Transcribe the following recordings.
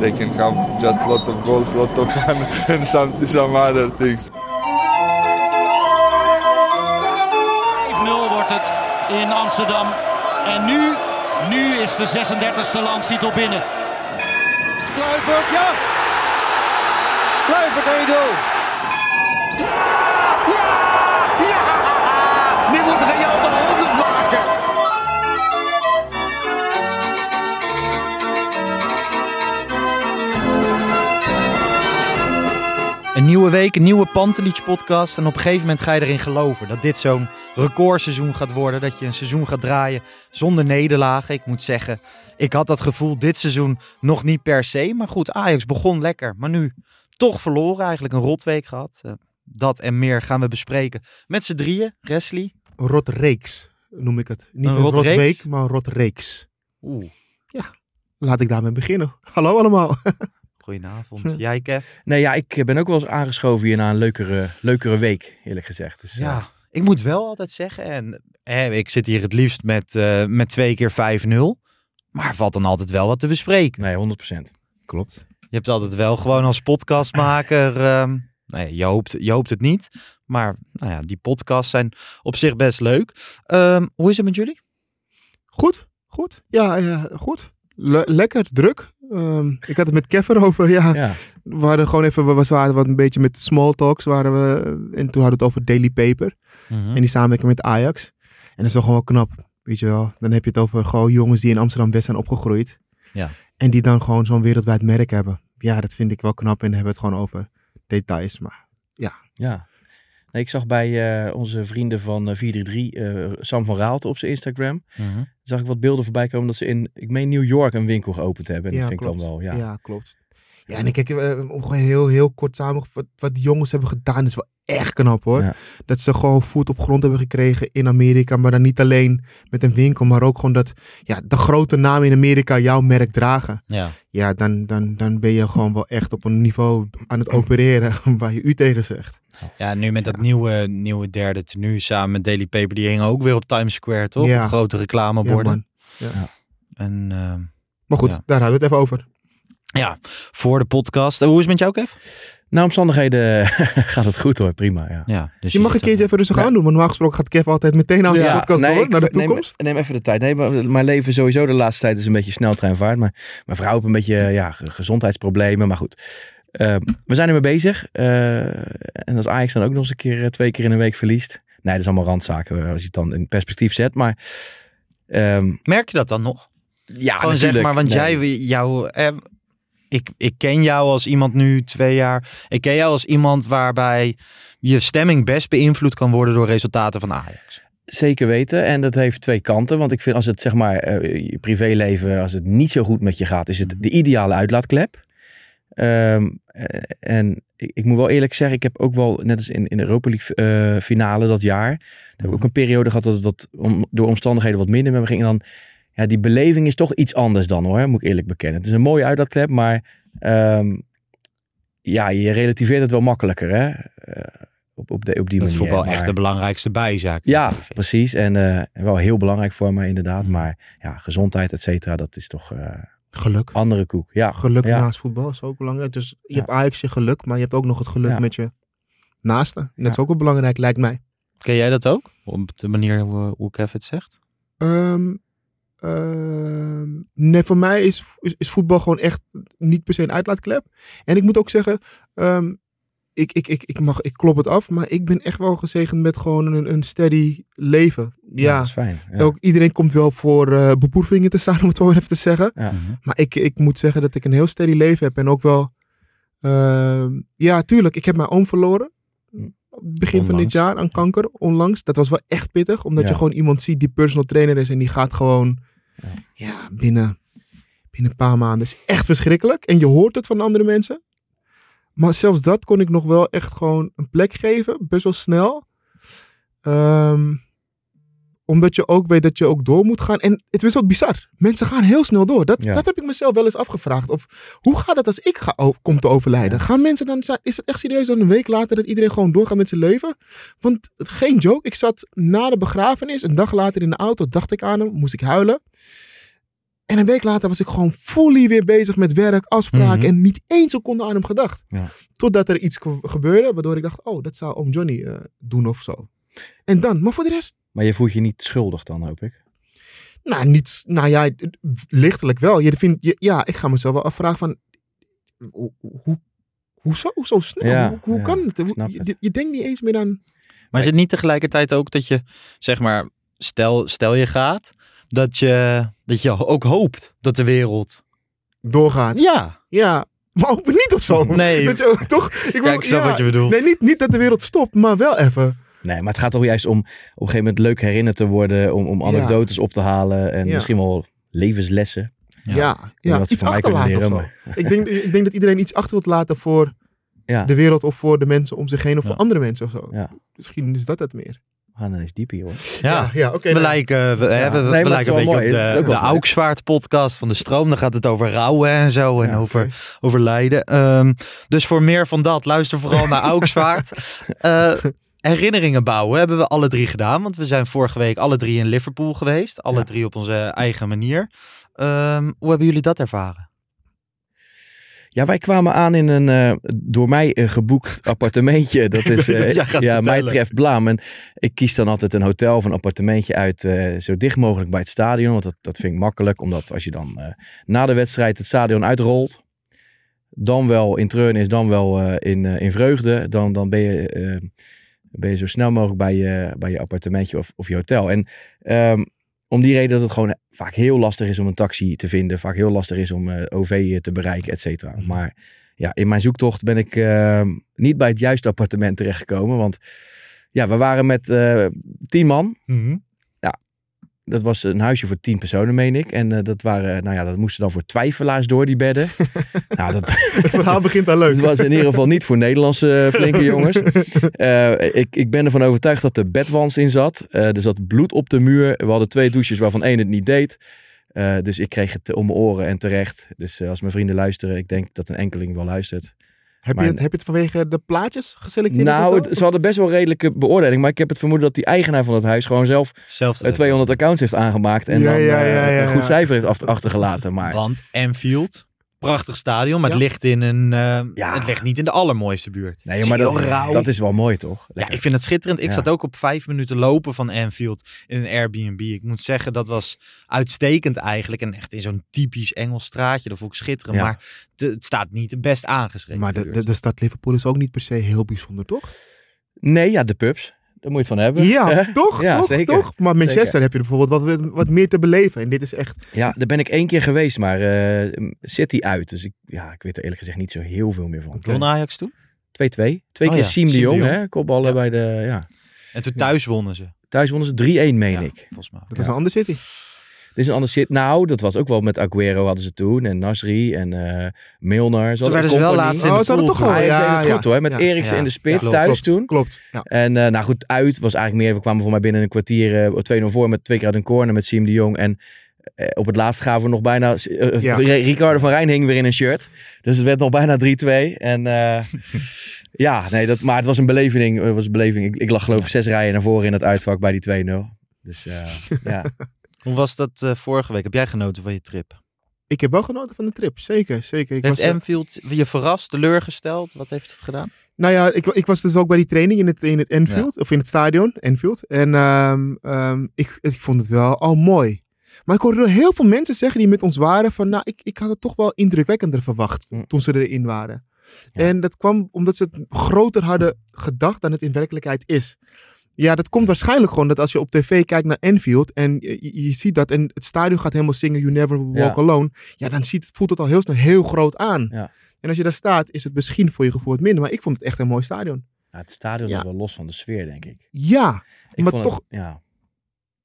they can have just lot of goals, lot of fun, and some some other things. 5-0 wordt het in Amsterdam. En nu, nu is de 36e landstitel binnen. Kluivert, ja! Kluivert 1-0. Een nieuwe week, een nieuwe Pantelich podcast. En op een gegeven moment ga je erin geloven dat dit zo'n recordseizoen gaat worden. Dat je een seizoen gaat draaien zonder nederlagen. Ik moet zeggen, ik had dat gevoel dit seizoen nog niet per se. Maar goed, Ajax begon lekker. Maar nu toch verloren. Eigenlijk een rotweek gehad. Eh, dat en meer gaan we bespreken met z'n drieën. Wesley. rotreeks noem ik het. Niet Een een, rotreeks? rotweek, maar een rotreeks. Oeh, Laat ik daarmee beginnen. Hallo allemaal. goedenavond. Jij, Kev? Nee, ja, ik ben ook wel eens aangeschoven hier na een leukere, leukere week, eerlijk gezegd. Dus, eh, Ja, ik moet wel altijd zeggen. En eh, ik zit hier het liefst met, eh, met twee keer 5-0. Maar valt dan altijd wel wat te bespreken. nee, 100%. Klopt. Je hebt altijd wel gewoon als podcastmaker. ehm nee, je, hoopt, je hoopt het niet. Maar nou ja, die podcasts zijn op zich best leuk. Ehm, hoe is het met jullie? Goed, goed. Ja, ja goed. Le- lekker, druk. Ehm, ik had het met Kev erover. Ja, Ja, we hadden gewoon even, we waren wat een beetje met small talks waren we. En toen hadden we het over Daily Paper. Mhm. En die samenwerking met Ajax. En dat is wel gewoon knap. Weet je wel. Dan heb je het over gewoon jongens die in Amsterdam West zijn opgegroeid. Ja. En die dan gewoon zo'n wereldwijd merk hebben. Ja, dat vind ik wel knap. En dan hebben we het gewoon over details. Maar ja. Nee, ik zag bij eh, onze vrienden van eh, 433, eh, Sam van Raalte op zijn Instagram, Mhm. zag ik wat beelden voorbij komen dat ze in, ik meen New York, een winkel geopend hebben. En ja, dat vind klopt. ik dan wel, ja. Ja, klopt. Ja, en ik kijk, eh, om gewoon heel, heel kort samen, wat, wat die jongens hebben gedaan is wel echt knap hoor. Ja. Dat ze gewoon voet op grond hebben gekregen in Amerika, maar dan niet alleen met een winkel, maar ook gewoon dat ja, de grote namen in Amerika jouw merk dragen. Ja. Ja, dan, dan, dan ben je gewoon wel echt op een niveau aan het opereren waar je u tegen zegt. ja, nu met dat nieuwe, nieuwe derde tenue samen met Daily Paper. Die hingen ook weer op Times Square, toch? Ja. Grote Ja, reclameborden. man. en ehm, Maar goed, Ja. daar hadden we het even over. Ja, voor de podcast. Hoe is het met jou, Kev? Na omstandigheden gaat het goed hoor, prima. Ja. Ja, dus Je mag een keertje er- even rustig Ja. aan doen, want normaal gesproken gaat Kev altijd meteen aan zijn Ja, podcast nee, door, ik naar de neem- toekomst. Neem, even de tijd. Nee, maar mijn leven sowieso de laatste tijd is een beetje sneltreinvaart. Maar mijn vrouw heeft een beetje ja, ge- gezondheidsproblemen. Maar goed, Eh, we zijn ermee bezig. Eh, en als Ajax dan ook nog eens een keer eh, twee keer in een week verliest. Nee, dat is allemaal randzaken eh, als je het dan in perspectief zet. Maar ehm, Merk je dat dan nog? ja, Gewoon zeg natuurlijk. maar, want Nee. jij, jou, eh, ik, ik ken jou als iemand nu twee jaar. Ik ken jou als iemand waarbij je stemming best beïnvloed kan worden door resultaten van Ajax. Zeker weten. En dat heeft twee kanten. Want ik vind als het zeg maar eh, je privéleven, als het niet zo goed met je gaat, is het de ideale uitlaatklep. Ehm, eh, en ik, ik moet wel eerlijk zeggen, ik heb ook wel, net als in, in de Europa League eh, finale dat jaar, heb ik Mhm. ook een periode gehad dat het wat, om, door omstandigheden wat minder met me ging. En dan, ja, die beleving is toch iets anders dan hoor, moet ik eerlijk bekennen. Het is een mooie uitlaatklep, maar ehm, ja, je relativeert het wel makkelijker hè. Eh, op, op, de, op die Dat is manier. voetbal Maar- echt de belangrijkste bijzaak. ja, precies. En eh, wel heel belangrijk voor me inderdaad. Mhm. Maar ja, gezondheid, et cetera, dat is toch eh, Geluk. andere koek. Ja, Geluk ja. naast voetbal is ook belangrijk. Dus je Ja. hebt Ajax je geluk, maar je hebt ook nog het geluk Ja. met je naasten. En dat Ja. is ook wel belangrijk, lijkt mij. Ken jij dat ook? Op de manier hoe, hoe Kev het zegt? Ehm, ehm, nee, voor mij is, is, is voetbal gewoon echt niet per se een uitlaatklep. En ik moet ook zeggen, ehm, ik, ik, ik, ik, mag, ik klop het af, maar ik ben echt wel gezegend met gewoon een, een steady leven. Ja, dat is fijn. Ja. Ook, iedereen komt wel voor eh beproevingen te staan, om het wel even te zeggen. Ja. Maar ik, ik moet zeggen dat ik een heel steady leven heb. En ook wel, ehm, ja, tuurlijk, ik heb mijn oom verloren. Begin van dit jaar aan kanker, onlangs. Dat was wel echt pittig, omdat Ja. je gewoon iemand ziet die personal trainer is en die gaat gewoon, Ja. ja, binnen, binnen een paar maanden. is echt verschrikkelijk. En je hoort het van andere mensen. Maar zelfs dat kon ik nog wel echt gewoon een plek geven, best wel snel. Ehm, omdat je ook weet dat je ook door moet gaan. En het is wat bizar. Mensen gaan heel snel door. Dat, Ja. dat heb ik mezelf wel eens afgevraagd. Of hoe gaat het als ik ga, kom te overlijden? Gaan mensen dan, is het echt serieus dan een week later dat iedereen gewoon doorgaat met zijn leven? Want geen joke, ik zat na de begrafenis, een dag later in de auto, dacht ik aan hem, moest ik huilen. En een week later was ik gewoon fully weer bezig met werk, afspraken Mhm. en niet één seconde aan hem gedacht. Ja. Totdat er iets ge- gebeurde, waardoor ik dacht, oh, dat zou oom Johnny eh, doen of zo. En dan, maar voor de rest, Maar je voelt je niet schuldig dan, hoop ik. nou, niet, nou ja, lichtelijk wel. Je vindt, je, ja, ik ga mezelf wel afvragen van, hoe, hoe, hoezo zo snel? Ja, hoe hoe ja, kan het? je, het. je denkt niet eens meer aan, Maar is het niet tegelijkertijd ook dat je, zeg maar, stel, stel je gaat, dat je, dat je ook hoopt dat de wereld... doorgaat. Ja, Ja, maar ook niet of zo. Nee. Dat je ook, toch? Ik kijk, wil- ik snap ja. wat je bedoelt. Nee, niet, niet dat de wereld stopt, maar wel even. Nee, maar het gaat toch juist om op een gegeven moment leuk herinnerd te worden. Om, om anekdotes op te halen. En Ja. misschien wel levenslessen. Ja, Ja. iets achterlaten of zo. Ik denk, ik denk dat iedereen iets achter wilt laten voor Ja, de wereld of voor de mensen om zich heen of Ja. voor andere mensen of zo. Ja. Misschien is dat het meer. we gaan dan eens diep hier hoor. ja. ja oké. we nou, lijken, we, Ja. we, Nee, lijken is een wel beetje mooi. Is op ook de, wel de leuk. Auksvaart podcast van de Stroom. Dan gaat het over rouwen en zo en Ja, over, over lijden. Ehm, dus voor meer van dat, luister vooral naar Auksvaart. Eh, herinneringen bouwen hebben we alle drie gedaan. Want we zijn vorige week alle drie in Liverpool geweest. Alle Ja. drie op onze eigen manier. Ehm, hoe hebben jullie dat ervaren? Ja, wij kwamen aan in een eh, door mij eh, geboekt appartementje. Dat is, eh, ja, mij vertellen. treft blaam. En ik kies dan altijd een hotel of een appartementje uit eh, zo dicht mogelijk bij het stadion. Want dat, dat vind ik makkelijk. Omdat als je dan eh, na de wedstrijd het stadion uitrolt. Dan wel in treun is, dan wel eh, in, eh, in vreugde. Dan, dan ben, je, eh, ben je zo snel mogelijk bij je, bij je appartementje of, of je hotel. En ehm, om die reden dat het gewoon vaak heel lastig is om een taxi te vinden. Vaak heel lastig is om eh, OV te bereiken, et cetera. Maar ja, in mijn zoektocht ben ik eh, niet bij het juiste appartement terechtgekomen. Want ja, we waren met eh, tien man. Dat was een huisje voor tien personen, meen ik. En eh, dat waren, nou ja, dat moesten dan voor twijfelaars door die bedden. nou, dat, Het verhaal begint al leuk. het was in ieder geval niet voor Nederlandse eh, flinke jongens. Eh, ik, ik ben ervan overtuigd dat er bedwans in zat. Er zat bloed op de muur. We hadden twee douches waarvan één het niet deed. Dus ik kreeg het om mijn oren en terecht. Dus als mijn vrienden luisteren, ik denk dat een enkeling wel luistert. Heb, je het, heb je het vanwege de plaatjes geselecteerd? Nou, het- ze hadden best wel redelijke beoordeling. Maar ik heb het vermoeden dat die eigenaar van het huis gewoon zelf Zelfs eh, 200 accounts heeft aangemaakt. En Ja, dan ja, eh, ja, ja, een goed ja. cijfer heeft achtergelaten. Maar Want Anfield, prachtig stadion, maar het ligt in een, eh, Ja. het ligt niet in de allermooiste buurt. nee, maar dat, rauw. dat is wel mooi, toch? Ja, ik vind het schitterend. Ik Ja. zat ook op vijf minuten lopen van Anfield in een Airbnb. Ik moet zeggen, dat was uitstekend eigenlijk. En echt in zo'n typisch Engels straatje. Dat vond ik schitterend. Ja. Maar het, het staat niet best aangeschreven. Maar de, de, de stad Liverpool is ook niet per se heel bijzonder, toch? Nee, ja, de pubs. Daar moet je het van hebben. Ja, toch? Ja, toch, zeker. toch? Maar Manchester Zeker. heb je bijvoorbeeld wat, wat meer te beleven. En dit is echt... Ja, daar ben ik één keer geweest, maar eh, City uit. Dus ik, ja, ik weet er eerlijk gezegd niet zo heel veel meer van. 2-2. Won Ajax toen? Twee Oh keer ja, Siem de Jong, hè? Kopballen Ja. bij de... Ja. En toen thuis wonnen ze. Thuis wonnen ze 3-1, meen Ja, ik. Volgens mij. Dat is een andere city. Dit is een ander shit. Nou, dat was ook wel met Aguero hadden ze toen. En Nasri en eh Milner. Toen werden ze wel laatst in Oh, de ze hadden pool toch wel- ja, deed het ja. goed hoor. Met Ja. Eriksen Ja. in de spits Ja, thuis klopt, toen. Klopt, ja. En eh, nou goed, uit was eigenlijk meer. We kwamen voor mij binnen een kwartier eh, 2-0 voor met twee keer uit een corner met Siem de Jong. En op het laatst gaven we nog bijna. Ja. Ri- Ricardo van Rijn hing weer in een shirt. Dus het werd nog bijna 3-2. En eh, ja, nee, dat, maar het was een beleving. Het was een beleving. Ik, ik lag geloof ik zes rijen naar voren in het uitvak bij die 2-0. Dus eh, ja. Hoe was dat eh, vorige week? Heb jij genoten van je trip? Ik heb wel genoten van de trip. Zeker, zeker. Ik heeft was, eh, Anfield je verrast, teleurgesteld? Wat heeft het gedaan? Nou ja, ik, ik was dus ook bij die training in het, in het Anfield, of in het stadion, Anfield. En ehm, ehm, ik, ik vond het wel al mooi. Maar ik hoorde heel veel mensen zeggen die met ons waren van, nou, ik, ik had het toch wel indrukwekkender verwacht Mm. toen ze erin waren. Ja. En dat kwam omdat ze het groter hadden gedacht dan het in werkelijkheid is. Ja, dat komt waarschijnlijk gewoon dat als je op tv kijkt naar Enfield en je, je- ziet dat en het stadion gaat helemaal zingen You Never Walk Ja. Alone. Ja, dan ziet, voelt het al heel snel heel groot aan. Ja. En als je daar staat, is het misschien voor je gevoel wat minder. Maar ik vond het echt een mooi stadion. Ja, het stadion is wel los van de sfeer, denk ik. Ja, Ik maar toch... Het, ja.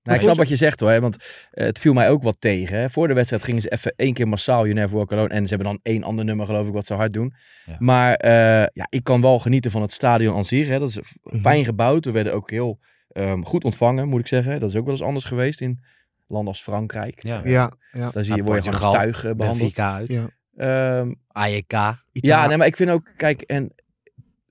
Nou, ik snap wat je zegt hoor, hè, want eh, het viel mij ook wat tegen. Hè. Voor de wedstrijd gingen ze even één keer massaal You Never Walk Alone. En ze hebben dan één ander nummer geloof ik wat ze hard doen. Ja. Maar eh, ja, ik kan wel genieten van het stadion aan zich. Hè. Dat is Mhm. fijn gebouwd. We werden ook heel ehm, goed ontvangen, moet ik zeggen. Dat is ook wel eens anders geweest in landen als Frankrijk. Ja. Ja, ja. Daar zie je, word je gewoon tuig eh, behandeld. Benfica uit. ja. Ehm, AJK. ja, nee, maar ik vind ook, kijk, en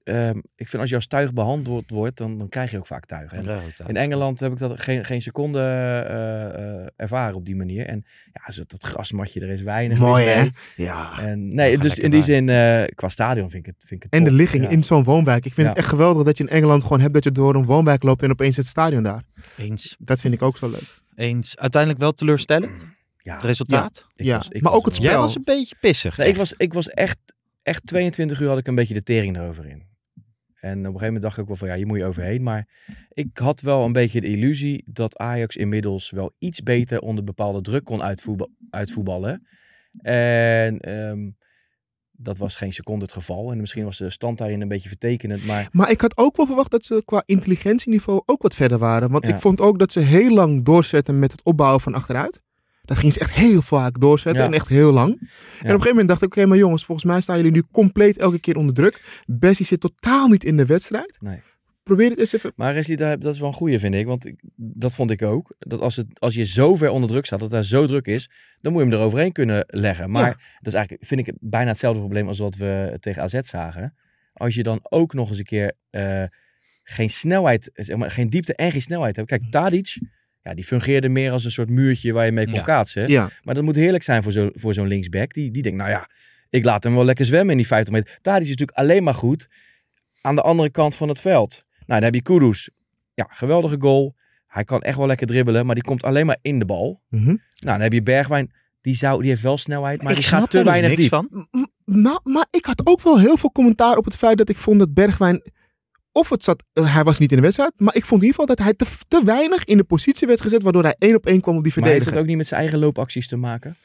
ehm, ik vind als je als tuig behandeld wordt, dan, dan krijg je ook vaak tuig. En in Engeland heb ik dat geen, geen seconde eh, eh, ervaren op die manier. En ja, zo, dat grasmatje, er is weinig Mooi hè? Ja. En, nee, Ja, dus in die zin, eh, qua stadion vind ik het, vind ik het En de ligging Ja. in zo'n woonwijk. Ik vind Ja. het echt geweldig dat je in Engeland gewoon hebt dat je door een woonwijk loopt en opeens het stadion daar. Eens. Dat vind ik ook zo leuk. Eens. Uiteindelijk wel teleurstellend, Ja, het resultaat. ik Ja, was- maar was ook het Jij spel. was een beetje pissig. Nee, ik was, ik was echt, echt 22 uur had ik een beetje de tering erover in. En op een gegeven moment dacht ik ook wel van ja, hier moet je overheen. Maar ik had wel een beetje de illusie dat Ajax inmiddels wel iets beter onder bepaalde druk kon uitvoetba- uitvoetballen. En ehm, dat was geen seconde het geval. En misschien was de stand daarin een beetje vertekenend. Maar Maar ik had ook wel verwacht dat ze qua intelligentieniveau ook wat verder waren. Want Ja. ik vond ook dat ze heel lang doorzetten met het opbouwen van achteruit. Dat gingen ze echt heel vaak doorzetten Ja. en echt heel lang. En op een gegeven moment dacht ik, oké, maar jongens, volgens mij staan jullie nu compleet elke keer onder druk. Bessie zit totaal niet in de wedstrijd. Nee. Probeer het eens even. Maar Wesley, daar- dat is wel een goeie, vind ik. Want dat vond ik ook. Dat als, het, als je zo ver onder druk staat, dat daar zo druk is, dan moet je hem eroverheen kunnen leggen. Maar Ja. dat is eigenlijk, vind ik, bijna hetzelfde probleem als wat we tegen AZ zagen. Als je dan ook nog eens een keer eh, geen snelheid, zeg maar, geen diepte en geen snelheid hebt. Kijk, Tadic, ja, die fungeerde meer als een soort muurtje waar je mee kon Ja. kaatsen. Ja, Maar dat moet heerlijk zijn voor, zo, voor zo'n linksback. Die, die denkt, nou ja, ik laat hem wel lekker zwemmen in die 50 meter. Tadic is natuurlijk alleen maar goed aan de andere kant van het veld. Nou, dan heb je Kudus. Ja, geweldige goal. Hij kan echt wel lekker dribbelen, maar die komt alleen maar in de bal. Mhm. Nou, dan heb je Bergwijn. Die, zou, die heeft wel snelheid, maar ik die gaat te dus weinig niks diep. van. Nou, maar ik had ook wel heel veel commentaar op het feit dat ik vond dat Bergwijn. Of het zat, eh, hij was niet in de wedstrijd, maar ik vond in ieder geval dat hij te, te weinig in de positie werd gezet, waardoor hij één op één kwam op die Maar heeft verdediger. het ook niet met zijn eigen loopacties te maken?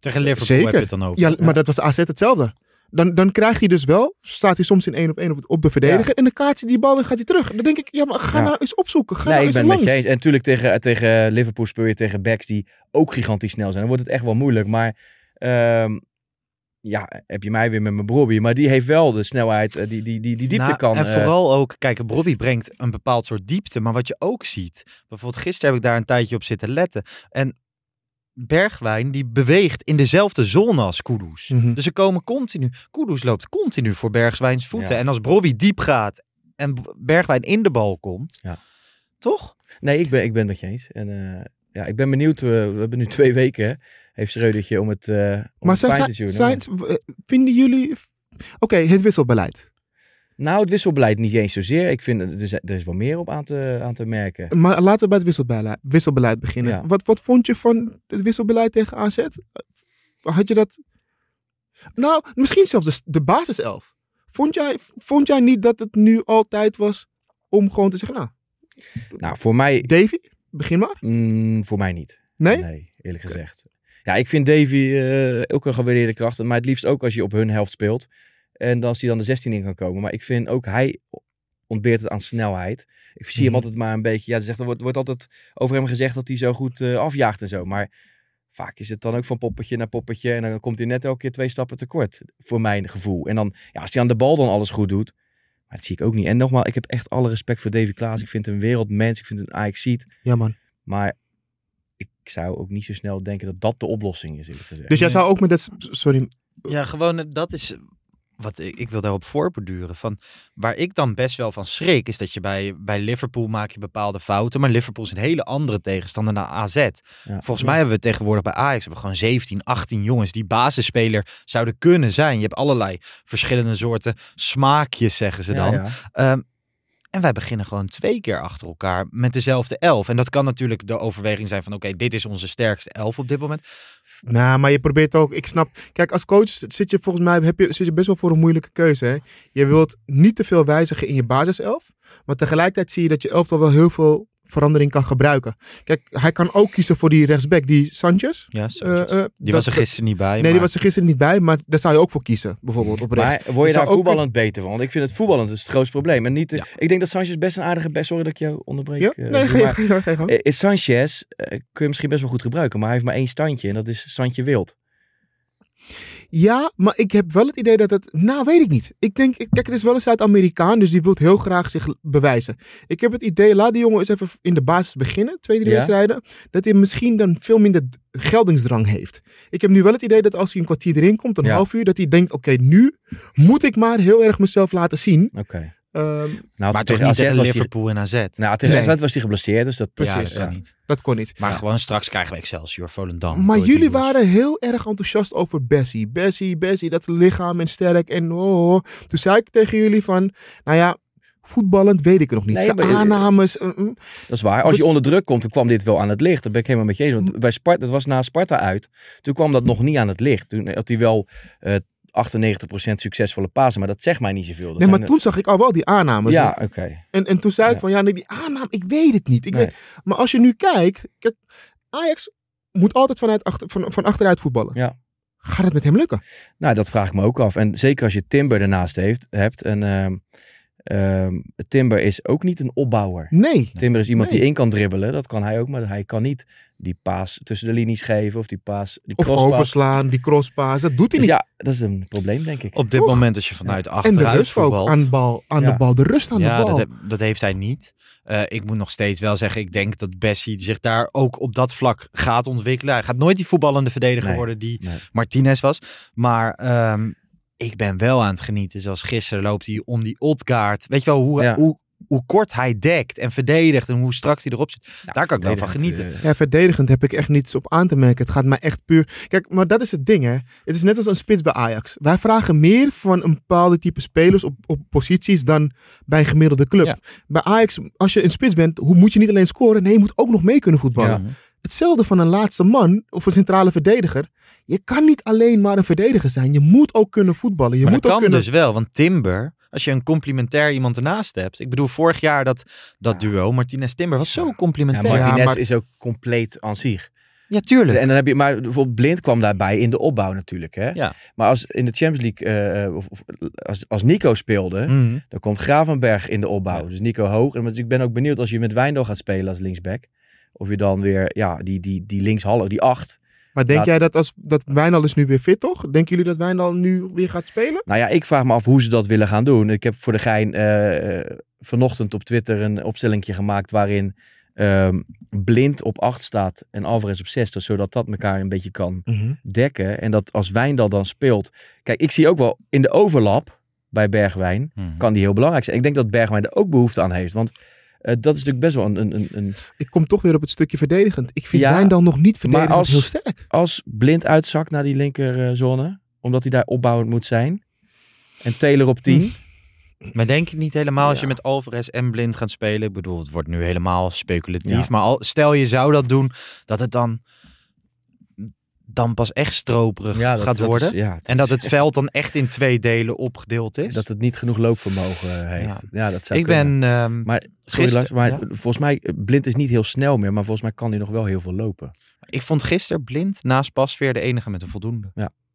Tegen Liverpool Zeker. heb je het dan over. Ja, maar dat was AZ hetzelfde. Dan, dan krijg je dus wel, staat hij soms in één op één op, het- op de verdediger en dan kaart hij die bal en gaat hij terug. Dan denk ik, ja, maar ga Ja. nou eens opzoeken. Ga nee, nou ik eens ben met je eens. En natuurlijk tegen, tegen Liverpool speel je tegen backs die ook gigantisch snel zijn. Dan wordt het echt wel moeilijk. Maar ehm, ja, heb je mij weer met mijn Brobby. Maar die heeft wel de snelheid, eh, die, die, die, die diepte Nou, kan. En eh, vooral ook, kijk, Bobby brengt een bepaald soort diepte. Maar wat je ook ziet, bijvoorbeeld gisteren heb ik daar een tijdje op zitten letten. En Bergwijn, die beweegt in dezelfde zone als Kudus. Mhm. Dus ze komen continu, Kudus loopt continu voor Bergwijns voeten. Ja. En als Bobby diep gaat en Bergwijn in de bal komt, Ja. toch? Nee, ik ben, ik ben het met je eens. En eh, ja, ik ben benieuwd. eh, we hebben nu twee weken, heeft Schreudertje om het, eh om Maar het zijn, te tunen. zijn- eh, vinden jullie... Oké, het wisselbeleid. Nou, het wisselbeleid niet eens zozeer. Ik vind, er is, er is wel meer op aan te, aan te merken. Maar laten we bij het wisselbeleid, wisselbeleid beginnen. Ja. Wat, wat vond je van het wisselbeleid tegen AZ? Had je dat... Nou, misschien zelfs de, de basiself. Vond jij, vond jij niet dat het nu altijd was om gewoon te zeggen, nou, Nou, voor mij, Davy, begin maar. mm, voor mij niet. Nee? eerlijk gezegd. Ja, ik vind Davy eh, ook een gewaardeerde kracht. Maar het liefst ook als je op hun helft speelt. En als hij dan de 16 in kan komen. Maar ik vind ook hij ontbeert het aan snelheid. Ik zie hem Mhm. altijd maar een beetje... Ja, er, zegt, er wordt, wordt altijd over hem gezegd dat hij zo goed eh, afjaagt en zo. Maar vaak is het dan ook van poppetje naar poppetje. En dan komt hij net elke keer twee stappen tekort. Voor mijn gevoel. En dan, ja, als hij aan de bal dan alles goed doet. Maar dat zie ik ook niet. En nogmaals, ik heb echt alle respect voor Davy Klaas. Ik vind hem een wereldmens. Ik vind hem een Ajax-ziet. Ja, man. Maar ik zou ook niet zo snel denken dat dat de oplossing is, eerlijk gezegd. Dus jij zou ook met dat... Sorry. Ja, gewoon eh, dat is wat ik, ik wil daarop voorborduren. Van waar ik dan best wel van schrik, is dat je bij, bij Liverpool maak je bepaalde fouten. Maar Liverpool is een hele andere tegenstander naar AZ. Ja. Volgens mij hebben we tegenwoordig bij Ajax hebben we gewoon 17, 18 jongens die basisspeler zouden kunnen zijn. Je hebt allerlei verschillende soorten smaakjes, zeggen ze dan. ja. Ehm, En wij beginnen gewoon twee keer achter elkaar met dezelfde elf. En dat kan natuurlijk de overweging zijn van oké, dit is onze sterkste elf op dit moment. Nou, maar je probeert ook, ik snap, kijk, als coach zit je volgens mij heb je, zit je best wel voor een moeilijke keuze. Hè? Je wilt niet te veel wijzigen in je basiself, maar tegelijkertijd zie je dat je elftal wel heel veel verandering kan gebruiken. Kijk, hij kan ook kiezen voor die rechtsback, die Sanchez. Ja. Eh, eh, die was er gisteren niet bij. Nee, maar- die was er gisteren niet bij, maar daar zou je ook voor kiezen, bijvoorbeeld op rechts. Maar word je daar ook voetballend beter van? Want ik vind het voetballend is het grootste probleem. En niet, Ja. Ik denk dat Sanchez best een aardige... Best, sorry dat ik jou onderbreek. Ja? eh, Nee, maar, Sanchez kun je misschien best wel goed gebruiken. Maar hij heeft maar één standje. En dat is standje wild. Ja, maar ik heb wel het idee dat het. Nou, weet ik niet. Ik denk, kijk, het is wel een Zuid-Amerikaan, dus die wil heel graag zich bewijzen. Ik heb het idee, laat die jongen eens even in de basis beginnen, twee, drie Ja. wedstrijden. Dat hij misschien dan veel minder geldingsdrang heeft. Ik heb nu wel het idee dat als hij een kwartier erin komt, een Ja. half uur, dat hij denkt: oké, nu moet ik maar heel erg mezelf laten zien. Oké. Ehm, Nou, maar tegen AZ tegen was hij... Liverpool en AZ. Nou, tegen Nee. AZ was hij geblesseerd. Dus dat... Ja, precies. dat ja. kan niet. dat kon niet. Maar gewoon straks krijgen we Excelsior, Volendam. Maar jullie Eagles. waren heel erg enthousiast over Bessie. Bessie, Bessie, dat lichaam en sterk en oh. oh. Toen zei ik tegen jullie van, nou ja, voetballend weet ik nog niet. Nee, Zijn aannames. mm, mm. Dat is waar. Als Dus- je onder druk komt, dan kwam dit wel aan het licht. Dat ben ik helemaal met je eens. Want bij Sparta, dat was na Sparta uit. Toen kwam dat nog niet aan het licht. Toen had hij wel eh 98% succesvolle pasen. Maar dat zegt mij niet zoveel. Dat Nee, maar toen zag ik al wel die aannames. Ja, Dus- oké. en, en toen zei ik Ja. van, ja, nee, die aanname, ik weet het niet. Ik Nee. weet, maar als je nu kijkt, kijk, Ajax moet altijd vanuit achter, van, van achteruit voetballen. Ja. Gaat het met hem lukken? Nou, dat vraag ik me ook af. En zeker als je Timber ernaast heeft, hebt. En ehm, ehm, Timber is ook niet een opbouwer. Nee. Timber is iemand Nee. die in kan dribbelen. Dat kan hij ook. Maar hij kan niet die paas tussen de linies geven. Of die paas, die Of crosspaas. overslaan, die crosspaas, dat doet hij Dus niet. ja, dat is een probleem, denk ik. Op dit Toch? moment als je vanuit en de achteruit rust ook voetbalt- aan, de bal, aan Ja. de bal. De rust aan ja, de bal. dat, dat heeft hij niet. Eh, ik moet nog steeds wel zeggen, ik denk dat Bessie zich daar ook op dat vlak gaat ontwikkelen. Hij gaat nooit die voetballende verdediger Nee. worden die Nee. Martinez was. Maar ehm, ik ben wel aan het genieten. Zoals gisteren loopt hij om die Odgaard. Weet je wel, hoe, Ja. hoe, hoe kort hij dekt en verdedigt en hoe strak hij erop zit. daar kan ik wel van genieten. eh, Ja, verdedigend heb ik echt niets op aan te merken. Het gaat mij echt puur. Kijk, maar dat is het ding, hè? Het is net als een spits bij Ajax. Wij vragen meer van een bepaalde type spelers op, op posities dan bij een gemiddelde club. Ja. Bij Ajax, als je een spits bent, hoe moet je niet alleen scoren? Nee, je moet ook nog mee kunnen voetballen. Ja. Hetzelfde van een laatste man of een centrale verdediger. Je kan niet alleen maar een verdediger zijn. Je moet ook kunnen voetballen. Je maar moet dat ook kan kunnen. dus wel, want Timber, als je een complementair iemand ernaast hebt. Ik bedoel, vorig jaar dat, dat duo, Martinez-Timber, was zo Ja, complementair. Ja, Martinez maar- is ook compleet aan zich. tuurlijk. En dan heb je, maar bijvoorbeeld Blind kwam daarbij in de opbouw natuurlijk. Hè? Ja. Maar als in de Champions League, eh, of, of als, als Nico speelde, Mhm. dan komt Gravenberg in de opbouw. Ja. Dus Nico hoog. En dus ik ben ook benieuwd als je met Wijndal gaat spelen als linksback. Of je dan weer, ja, die, die, die linkshalve, die acht. Maar denk Laat- jij dat als dat Wijndal is nu weer fit, toch? Denken jullie dat Wijndal nu weer gaat spelen? Nou ja, ik vraag me af hoe ze dat willen gaan doen. Ik heb voor de gein eh, vanochtend op Twitter een opstellingje gemaakt waarin ehm, Blind op 8 staat en Alvarez op 6. dus Zodat dat elkaar een beetje kan dekken. En dat als Wijndal dan speelt. Kijk, ik zie ook wel in de overlap bij Bergwijn Mhm. kan die heel belangrijk zijn. Ik denk dat Bergwijn er ook behoefte aan heeft. Want dat is natuurlijk best wel een... een, een, Ik kom toch weer op het stukje verdedigend. Ik vind Ja, Wijndal nog niet verdedigend als- heel sterk. als Blind uitzakt naar die linkerzone, omdat hij daar opbouwend moet zijn. En Taylor op 10. Maar denk je niet helemaal als je met Alvarez en Blind gaat spelen? Ik bedoel, het wordt nu helemaal speculatief. Ja. Maar al, stel je zou dat doen, dat het dan, dan pas echt stroperig Ja, dat- gaat dat worden. is- ja, en dat het veld dan echt in twee delen opgedeeld is. Dat het niet genoeg loopvermogen heeft. Ja, dat zou ik kunnen. ben ehm, Maar, sorry, Lars, maar ja. volgens mij, eh, Blind is niet heel snel meer, maar volgens mij kan hij nog wel heel veel lopen. ik vond gisteren Blind naast Pasveer de enige met een voldoende.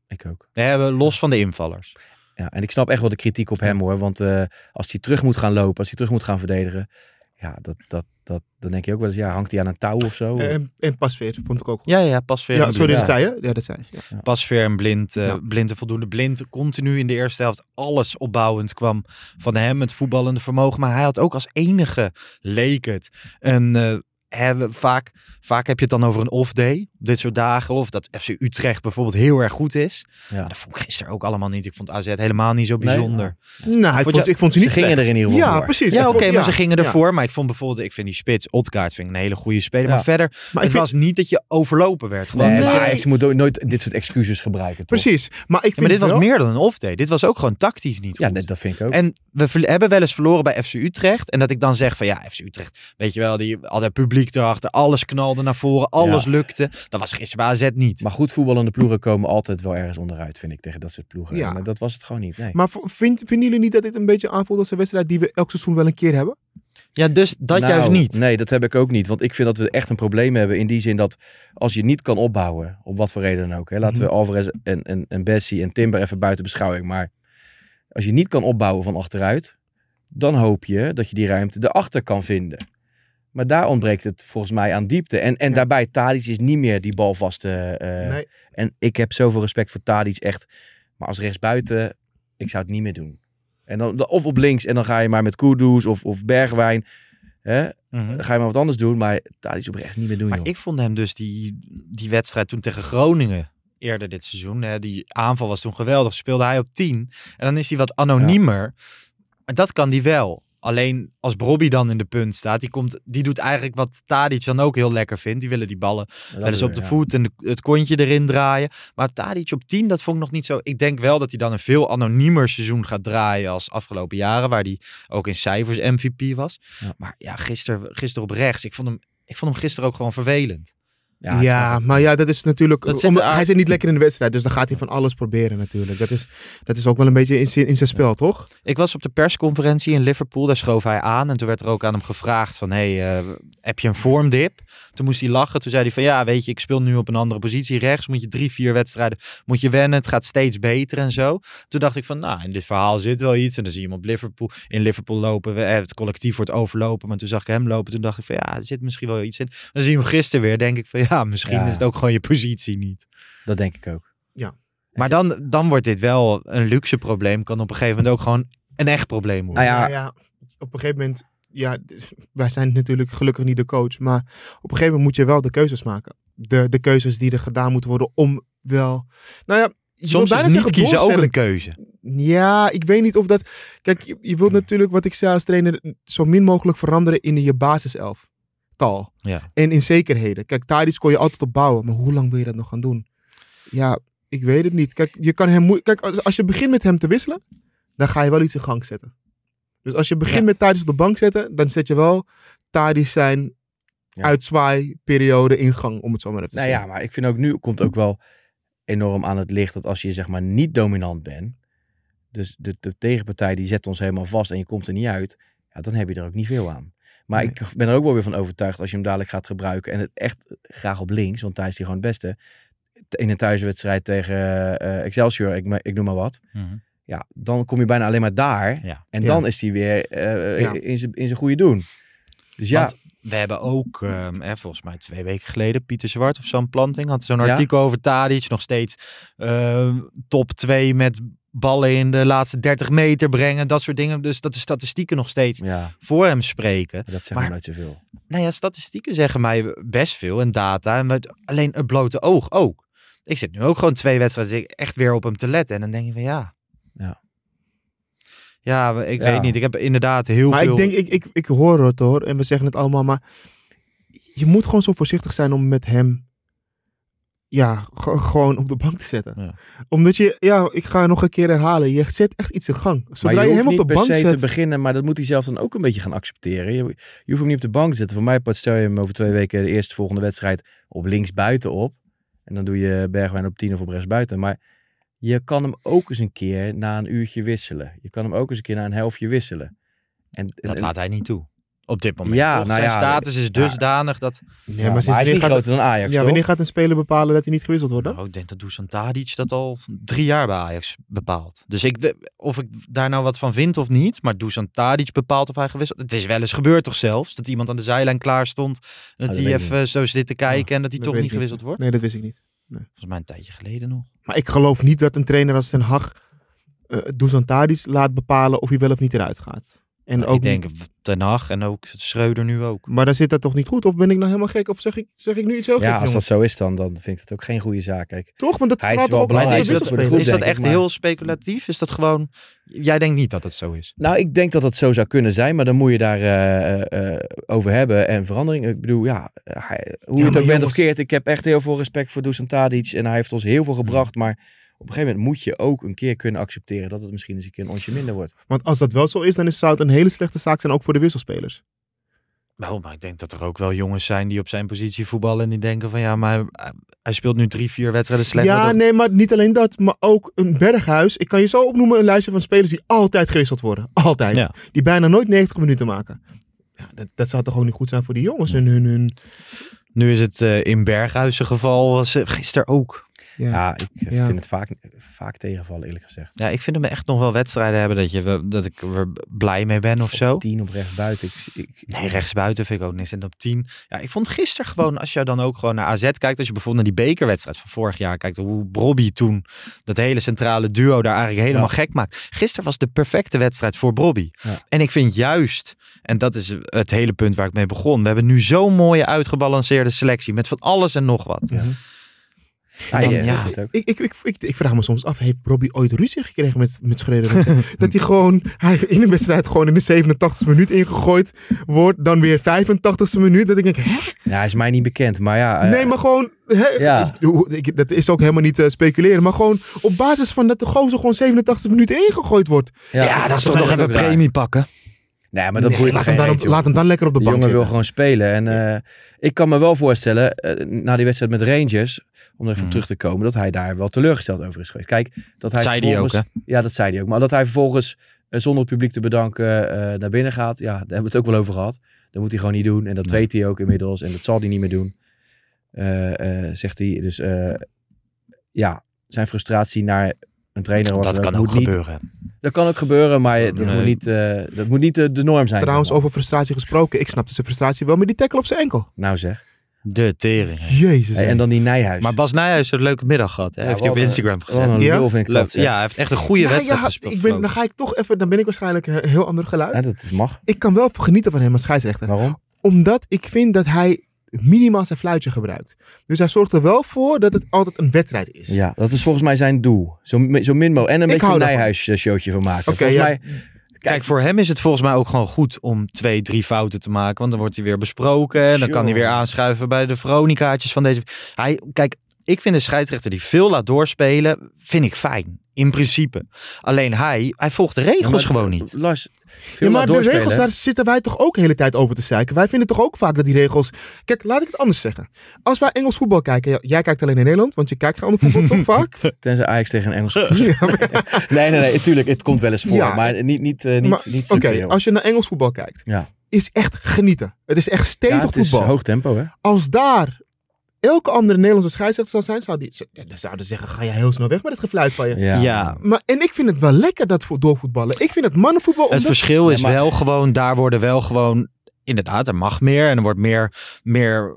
Ik ook. We hebben los van de invallers. Ja, en ik snap echt wel de kritiek op hem hoor, want eh, als hij terug moet gaan lopen, als hij terug moet gaan verdedigen, ja, dat, dat, dat, dan denk je ook wel eens, ja, hangt hij aan een touw of zo? En, en Pasveer vond ik ook goed. Ja, ja, Pasveer Ja, en sorry, Blind. dat zei je? Ja, dat zei je. Ja. Pasveer en Blind, eh, Ja. Blind een voldoende. Blind continu in de eerste helft alles opbouwend kwam van hem, het voetballende vermogen. Maar hij had ook als enige, leek het, een, eh, we- vaak, vaak heb je het dan over een off-day. Dit soort dagen. Of dat FC Utrecht bijvoorbeeld heel erg goed is. Ja. Dat vond ik gisteren ook allemaal niet. Ik vond AZ helemaal niet zo bijzonder. Nou, ik Vond vond, je- ik vond ze ze niet gingen slecht. er in ieder geval Ja, voor. precies. Ja, oké, maar ze gingen ervoor. Maar ik vond bijvoorbeeld, ik vind die spits, Odgaard, vind ik een hele goede speler. Maar verder, Maar het vind, was niet dat je overlopen werd. Gewoon. Nee, Ja, maar Ajax moet nooit dit soort excuses gebruiken. Toch? precies. Maar ik vind maar dit was meer dan een off-day. Dit was ook gewoon tactisch niet Ja, goed. dat, dat vind ik ook. En we hebben wel eens verloren bij FC Utrecht. En dat ik dan zeg van ja, FC Utrecht, weet je wel, die al dat publiek erachter, alles knalde naar voren, alles Ja. lukte. Dat was gisteren bij AZ niet. Maar goed voetballende ploegen komen altijd wel ergens onderuit, vind ik, tegen dat soort ploegen. Ja. Maar dat was het gewoon niet. Nee. Maar vind, vinden jullie niet dat dit een beetje aanvoelt als een wedstrijd die we elk seizoen wel een keer hebben? Ja, dus dat Nou, juist niet. Nee, dat heb ik ook niet. Want ik vind dat we echt een probleem hebben in die zin dat als je niet kan opbouwen, op wat voor reden dan ook. Hè, laten we Alvarez en, en, en Bessie en Timber even buiten beschouwing. Maar als je niet kan opbouwen van achteruit, dan hoop je dat je die ruimte erachter kan vinden. Maar daar ontbreekt het volgens mij aan diepte. En, en Ja. daarbij, Tadic is niet meer die balvaste... eh, nee. En ik heb zoveel respect voor Tadic, echt. Maar als rechtsbuiten, ik zou het niet meer doen. En dan, of op links en dan ga je maar met Kudus of, of Bergwijn. Hè? Mhm. Dan ga je maar wat anders doen. Maar Tadic op rechts niet meer doen, Maar joh. ik vond hem dus die, die wedstrijd toen tegen Groningen eerder dit seizoen. Hè, die aanval was toen geweldig. Speelde hij op 10. En dan is hij wat anoniemer. Maar dat kan die wel. Alleen als Bobby dan in de punt staat, die, komt, die doet eigenlijk wat Tadic dan ook heel lekker vindt. Die willen die ballen wel eens op de voet en de- het kontje erin draaien. Maar Tadic op 10, dat vond ik nog niet zo. Ik denk wel dat hij dan een veel anoniemer seizoen gaat draaien als afgelopen jaren, waar hij ook in cijfers MVP was. Ja. Maar ja, gisteren, gisteren op rechts, ik vond, hem, ik vond hem gisteren ook gewoon vervelend. Ja, maar ja, dat is natuurlijk. Dat zit omdat- hij zit niet lekker in de wedstrijd, dus dan gaat hij van alles proberen natuurlijk. Dat is, dat is ook wel een beetje in zijn, in zijn spel, toch? Ik was op de persconferentie in Liverpool, daar schoof hij aan. En toen werd er ook aan hem gevraagd van, hey, eh, heb je een vormdip? Toen moest hij lachen. Toen zei hij van, ja, weet je, ik speel nu op een andere positie. Rechts moet je drie, vier wedstrijden, moet je wennen. Het gaat steeds beter en zo. Toen dacht ik van, nou, in dit verhaal zit wel iets. En dan zie je hem op Liverpool, in Liverpool lopen. We- eh, Het collectief wordt overlopen. Maar toen zag ik hem lopen. Toen dacht ik van, ja, er zit misschien wel iets in. Dan zie je hem gisteren weer. Denk ik van, ja, misschien Ja. is het ook gewoon je positie niet. Dat denk ik ook. Maar dan, dan wordt dit wel een luxe probleem. Kan op een gegeven moment ook gewoon een echt probleem worden. Nou ja, Nou ja, op een gegeven moment. Ja, wij zijn natuurlijk gelukkig niet de coach. Maar op een gegeven moment moet je wel de keuzes maken. De, de keuzes die er gedaan moeten worden om wel. Nou ja, je Soms bijna is niet zeggen kiezen ook een keuze. Ja, ik weet niet of dat. Kijk, je, je wilt natuurlijk, wat ik zei als trainer, zo min mogelijk veranderen in je basiself. Tal. Ja. En in zekerheden. Kijk, Tadic kon je altijd op bouwen, maar hoe lang wil je dat nog gaan doen? Ja, ik weet het niet. Kijk, je kan hem Kijk, als, als je begint met hem te wisselen, dan ga je wel iets in gang zetten. Dus als je begint Ja. met Tadic op de bank zetten, dan zet je wel Tadic zijn Ja. uitzwaaiperiode in gang, om het zo maar even te Nou zeggen. ja, maar ik vind ook nu komt ook wel enorm aan het licht dat als je zeg maar niet dominant bent, dus de, de tegenpartij die zet ons helemaal vast en je komt er niet uit, ja, dan heb je er ook niet veel aan. Maar Nee. ik ben er ook wel weer van overtuigd als je hem dadelijk gaat gebruiken en het echt graag op links, want daar is hij gewoon het beste. In een thuiswedstrijd tegen eh, Excelsior, ik, ik noem maar wat. Ja, dan kom je bijna alleen maar daar. Ja. En Ja. dan is hij weer eh, Ja. in zijn in zijn goede doen. Dus ja, Want we hebben ook, ehm, hè, volgens mij twee weken geleden, Pieter Zwart of Sam Planting had zo'n Ja. artikel over Tadic. Nog steeds ehm, top 2 met ballen in de laatste 30 meter brengen. Dat soort dingen. Dus dat de statistieken nog steeds ja voor hem spreken. dat zegt Maar- nooit zoveel. Nou ja, statistieken zeggen mij best veel en data. En met alleen het blote oog ook. Ik zit nu ook gewoon twee wedstrijden echt weer op hem te letten. En dan denk je van ja. Ja. Ja, ik Ja. weet niet. Ik heb inderdaad heel Maar veel... ik denk, ik, ik, ik hoor het hoor, en we zeggen het allemaal, maar je moet gewoon zo voorzichtig zijn om met hem, ja, gewoon op de bank te zetten. Ja. Omdat je, ja, ik ga nog een keer herhalen, je zet echt iets in gang. Zodra je, je, hem op de niet per bank se zet, te beginnen, maar dat moet hij zelf dan ook een beetje gaan accepteren. Je, je hoeft hem niet op de bank te zetten. Voor mij stel je hem over twee weken de eerste volgende wedstrijd op links buiten op. En dan doe je Bergwijn op 10 of op rechts buiten. Maar je kan hem ook eens een keer na een uurtje wisselen. Je kan hem ook eens een keer na een helftje wisselen. En, en- Dat en- laat hij niet toe. Op dit moment. Ja, toch? nou Zijn ja, status is dusdanig dat. nee, ja, maar, maar sinds hij is niet gaat, groter dan Ajax, ja, toch? wanneer gaat een speler bepalen dat hij niet gewisseld wordt? Nou, ik denk dat Dusan Tadic dat al drie jaar bij Ajax bepaalt. Dus ik, of ik daar nou wat van vind of niet. Maar Dusan Tadic bepaalt of hij gewisseld. Het is wel eens gebeurd toch zelfs. Dat iemand aan de zijlijn klaar stond. En dat hij even zo zit te kijken. en dat hij Dat toch niet gewisseld wordt. Nee, dat wist ik niet. Volgens mij een tijdje geleden nog. Maar ik geloof niet dat een trainer als Ten Hag uh, Dusan Tadic laat bepalen of hij wel of niet eruit gaat. En Nou, ook ik denk Ten Hag en ook Schreuder nu ook. Maar dan zit dat toch niet goed? Of ben ik nou helemaal gek? Of zeg ik, zeg ik nu iets heel Ja, gek, als dat zo is dan, dan vind ik het ook geen goede zaak. Kijk, Toch? Want dat Hij is wel belangrijk is dat voor de wisselspelers. groep, is dat echt maar- heel speculatief? Is dat gewoon... Jij denkt niet dat het zo is? Nou, ik denk dat het zo zou kunnen zijn, maar dan moet je daar eh, eh, eh, over hebben. En verandering, ik bedoel, ja, hij- hoe je het ook bent of keert. Ik heb echt heel veel respect voor Dusan Tadic en hij heeft ons heel veel gebracht. Maar op een gegeven moment moet je ook een keer kunnen accepteren dat het misschien eens een keer een onsje minder wordt. Want als dat wel zo is, dan is, zou het een hele slechte zaak zijn ook voor de wisselspelers. Nou, maar ik denk dat er ook wel jongens zijn die op zijn positie voetballen en die denken van ja, maar hij, hij speelt nu drie, vier wedstrijden slecht. ja, nee, maar niet alleen dat, maar ook een berghuis. Ik kan je zo opnoemen een lijstje van spelers die altijd gewisseld worden. Altijd. Ja. Die bijna nooit 90 minuten maken. Ja, dat, dat zou toch gewoon niet goed zijn voor die jongens. En hun, hun, Nu is het eh, in Berghuizen geval, was eh, gisteren ook. Ja. Ja, ik eh, Ja. vind het vaak, vaak tegenvallen eerlijk gezegd. Ja, ik vind hem echt nog wel wedstrijden hebben dat, je, dat ik er blij mee ben of zo. Tien op rechts buiten. Ik, ik, Nee, rechtsbuiten vind ik ook niks. En op 10. Ja, ik vond gisteren gewoon, als je dan ook gewoon naar AZ kijkt, als je bijvoorbeeld naar die bekerwedstrijd van vorig jaar kijkt, hoe Brobby toen dat hele centrale duo daar eigenlijk helemaal gek maakt. Gisteren was de perfecte wedstrijd voor Brobby. Ja. En ik vind juist, en dat is het hele punt waar ik mee begon, we hebben nu zo'n mooie uitgebalanceerde selectie met van alles en nog wat. Ja. dan- ja, ja. ik. Ik, ik, ik, vraag me soms af, heeft Robbie ooit ruzie gekregen met, met Schreuder? dat hij gewoon, hij in een wedstrijd gewoon in de 87e minuut ingegooid wordt, dan weer 85e minuut. Dat ik denk, hè? Ja, is mij niet bekend, maar ja. eh, Nee, maar gewoon, hè? Ja. Ik- ik- dat is ook helemaal niet eh, speculeren, maar gewoon op basis van dat de gozer gewoon 87e minuut ingegooid wordt. Ja, dat is toch nog even premie pakken. Nee, maar dat Nee, boeit laat, hem dan reet, op, laat hem dan lekker op de De bank jongen wil gewoon spelen. En eh, ik kan me wel voorstellen, eh, na die wedstrijd met Rangers, om er even Mhm. terug te komen, dat hij daar wel teleurgesteld over is geweest. Kijk, dat hij Zei die ook, vervolgens- Ja, dat zei hij ook. Maar dat hij vervolgens eh, zonder het publiek te bedanken eh, naar binnen gaat, ja, daar hebben we het ook wel over gehad. Dat moet hij gewoon niet doen. En dat Nee. weet hij ook inmiddels. En dat zal hij niet meer doen. Eh, eh, zegt hij. Dus eh, ja, zijn frustratie naar een trainer. Dat kan ook niet- gebeuren. Dat kan ook gebeuren, maar dat, Nee. moet, niet, eh, dat moet niet de, de norm zijn. Trouwens, over frustratie gesproken. Ik snapte zijn frustratie wel met die tackle op zijn enkel. Nou zeg. De tering. hè. Jezus. Hey, en dan die Nijhuis. Maar Bas Nijhuis heeft een leuke middag gehad. Hè? Ja, heeft hij op eh, Instagram gezet. een Ja? lul vind ik Leuk. dat. Ja, hij heeft echt een goede Nou wedstrijd ja, gespeeld. ik ben, dan ga ik toch even, dan ben ik waarschijnlijk een heel ander geluid. Ja, dat is- mag. Ik kan wel genieten van hem als scheidsrechter. Waarom? Omdat ik vind dat hij minimaal zijn fluitje gebruikt. Dus hij zorgt er wel voor dat het altijd een wedstrijd is. Ja, dat is volgens mij zijn doel. Zo, zo min mogelijk. En een Ik beetje een. Nijhuis-showtje van maken. Oké, volgens ja. mij, Kijk, voor hem is het volgens mij ook gewoon goed om twee, drie fouten te maken. Want dan wordt hij weer besproken. En dan kan hij weer aanschuiven bij de Veronikaatjes van deze. Hij, kijk, ik vind een scheidsrechter die veel laat doorspelen, vind ik fijn. In principe. Alleen hij, hij volgt de regels Ja, maar- gewoon niet. Lars, veel Ja, maar laat de regels, daar zitten wij toch ook de hele tijd over te zeiken. Wij vinden toch ook vaak dat die regels... Kijk, laat ik het anders zeggen. Als wij Engels voetbal kijken... Jij kijkt alleen in Nederland, want je kijkt geen ander voetbal toch vaak? Tenzij Ajax tegen een Engels. Ja, maar- nee, nee, nee. Tuurlijk, het komt wel eens voor. Ja. Maar niet, niet, eh, niet, niet Oké, als je naar Engels voetbal kijkt... Ja. is echt genieten. Het is echt Ja, stevig het is voetbal. hoog tempo, hè? Als daar elke andere Nederlandse scheidsrechter zou zijn... Zou die, dan zouden ze zeggen, ga je heel snel weg met het gefluit van je. Ja. Ja. Maar, en ik vind het wel lekker dat voor doorvoetballen. Ik vind het mannenvoetbal... Het verschil is Ja, maar- wel gewoon, daar worden wel gewoon, inderdaad, er mag meer en er wordt meer, meer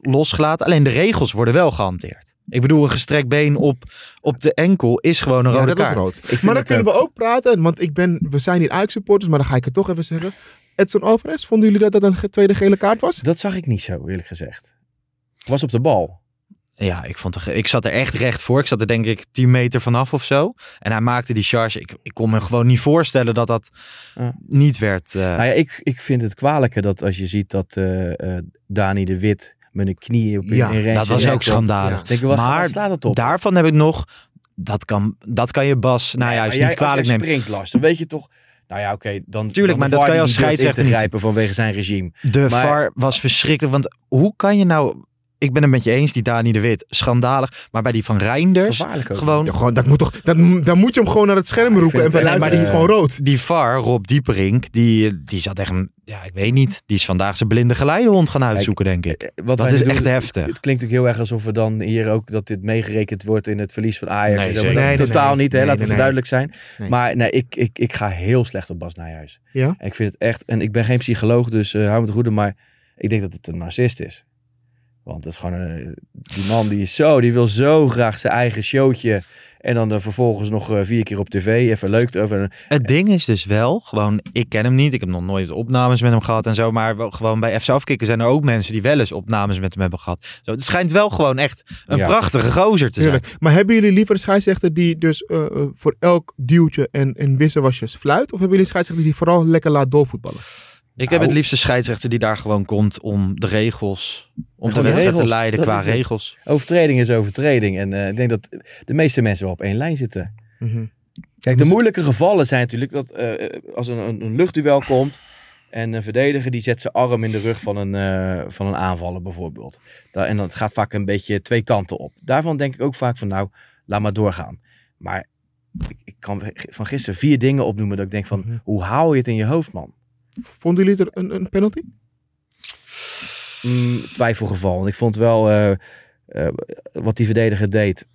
losgelaten. Alleen de regels worden wel gehanteerd. Ik bedoel, een gestrekt been op, op de enkel is gewoon een Ja, rode dat was kaart. rood. Maar dan kunnen we ook praten, want ik ben, we zijn hier Ajax supporters, maar dan ga ik het toch even zeggen. Edson Alvarez, vonden jullie dat dat een tweede gele kaart was? Dat zag ik niet zo, eerlijk gezegd. Was op de bal. Ja, ik, vond er, ik zat er echt recht voor. Ik zat er denk ik 10 meter vanaf of zo. En hij maakte die charge. Ik, ik kon me gewoon niet voorstellen dat dat Ja. niet werd. eh, Nou ja, ik, ik vind het kwalijker dat als je ziet dat eh, eh, Dani de Wit met een knie op Ja, in dat was ook schandalig. Ja. Denk je, wat Maar slaat het op? Daarvan heb ik nog. Dat kan, dat kan je Bas nou Nee, juist maar jij- niet kwalijk nemen. springt, Lars, dan weet je toch... Nou ja, oké, dan... Tuurlijk, dan maar dat kan je als scheidsrechter niet. grijpen vanwege zijn regime. De Maar- VAR was verschrikkelijk. Want hoe kan je nou. Ik ben het met je eens, die Dani de Wit. Schandalig. Maar bij die van Reinders. Gewoon. Ja, gewoon, dat moet toch, dat, dan moet je hem gewoon naar het scherm roepen en het van echt, luisteren, die is eh, gewoon rood. Die VAR, Rob Dieperink, die, die zat echt een. Ja, ik weet niet. Die is vandaag zijn blinde geleidehond gaan uitzoeken, denk ik. Eh, Wat Dat is doen, echt heftig. Het klinkt ook heel erg alsof we dan hier ook dat dit meegerekend wordt in het verlies van Ajax. Nee, maar totaal niet, hè? Laten we duidelijk zijn. Maar nee, ik, ik, ik ga heel slecht op Bas Nijhuis. Ja? En ik vind het echt, en ik ben geen psycholoog, dus eh hou me het goede, maar ik denk dat het een narcist is. Want het is gewoon een, die man die is zo, die wil zo graag zijn eigen showtje. En dan vervolgens nog eh, vier keer op tv. Even leuk erover. Het ding is dus wel, gewoon, ik ken hem niet. Ik heb nog nooit opnames met hem gehad en zo. Maar gewoon bij FC Afkikken zijn er ook mensen die wel eens opnames met hem hebben gehad. Zo, het schijnt wel gewoon echt een Ja. prachtige gozer te zijn. Maar hebben jullie liever een scheidsrechter die dus eh, eh, voor elk duwtje en, en wisselwasjes fluit? Of hebben jullie een scheidsrechter die vooral lekker laat doorvoetballen? Ik heb Nou. het liefste scheidsrechter die daar gewoon komt om de regels, om de wedstrijd te leiden qua regels. Overtreding is overtreding. En eh, ik denk dat de meeste mensen wel op één lijn zitten. Mhm. Kijk, de moeilijke gevallen zijn natuurlijk dat eh, als een, een, een luchtduel komt en een verdediger die zet zijn arm in de rug van een, eh, van een aanvaller bijvoorbeeld. Da- en dat gaat vaak een beetje twee kanten op. Daarvan denk ik ook vaak van nou, laat maar doorgaan. Maar ik, ik kan van gisteren vier dingen opnoemen dat ik denk van Mhm. hoe haal je het in je hoofd man? Vonden jullie het er een, een penalty? Mm, twijfelgeval. Want ik vond wel eh, eh, wat die verdediger deed.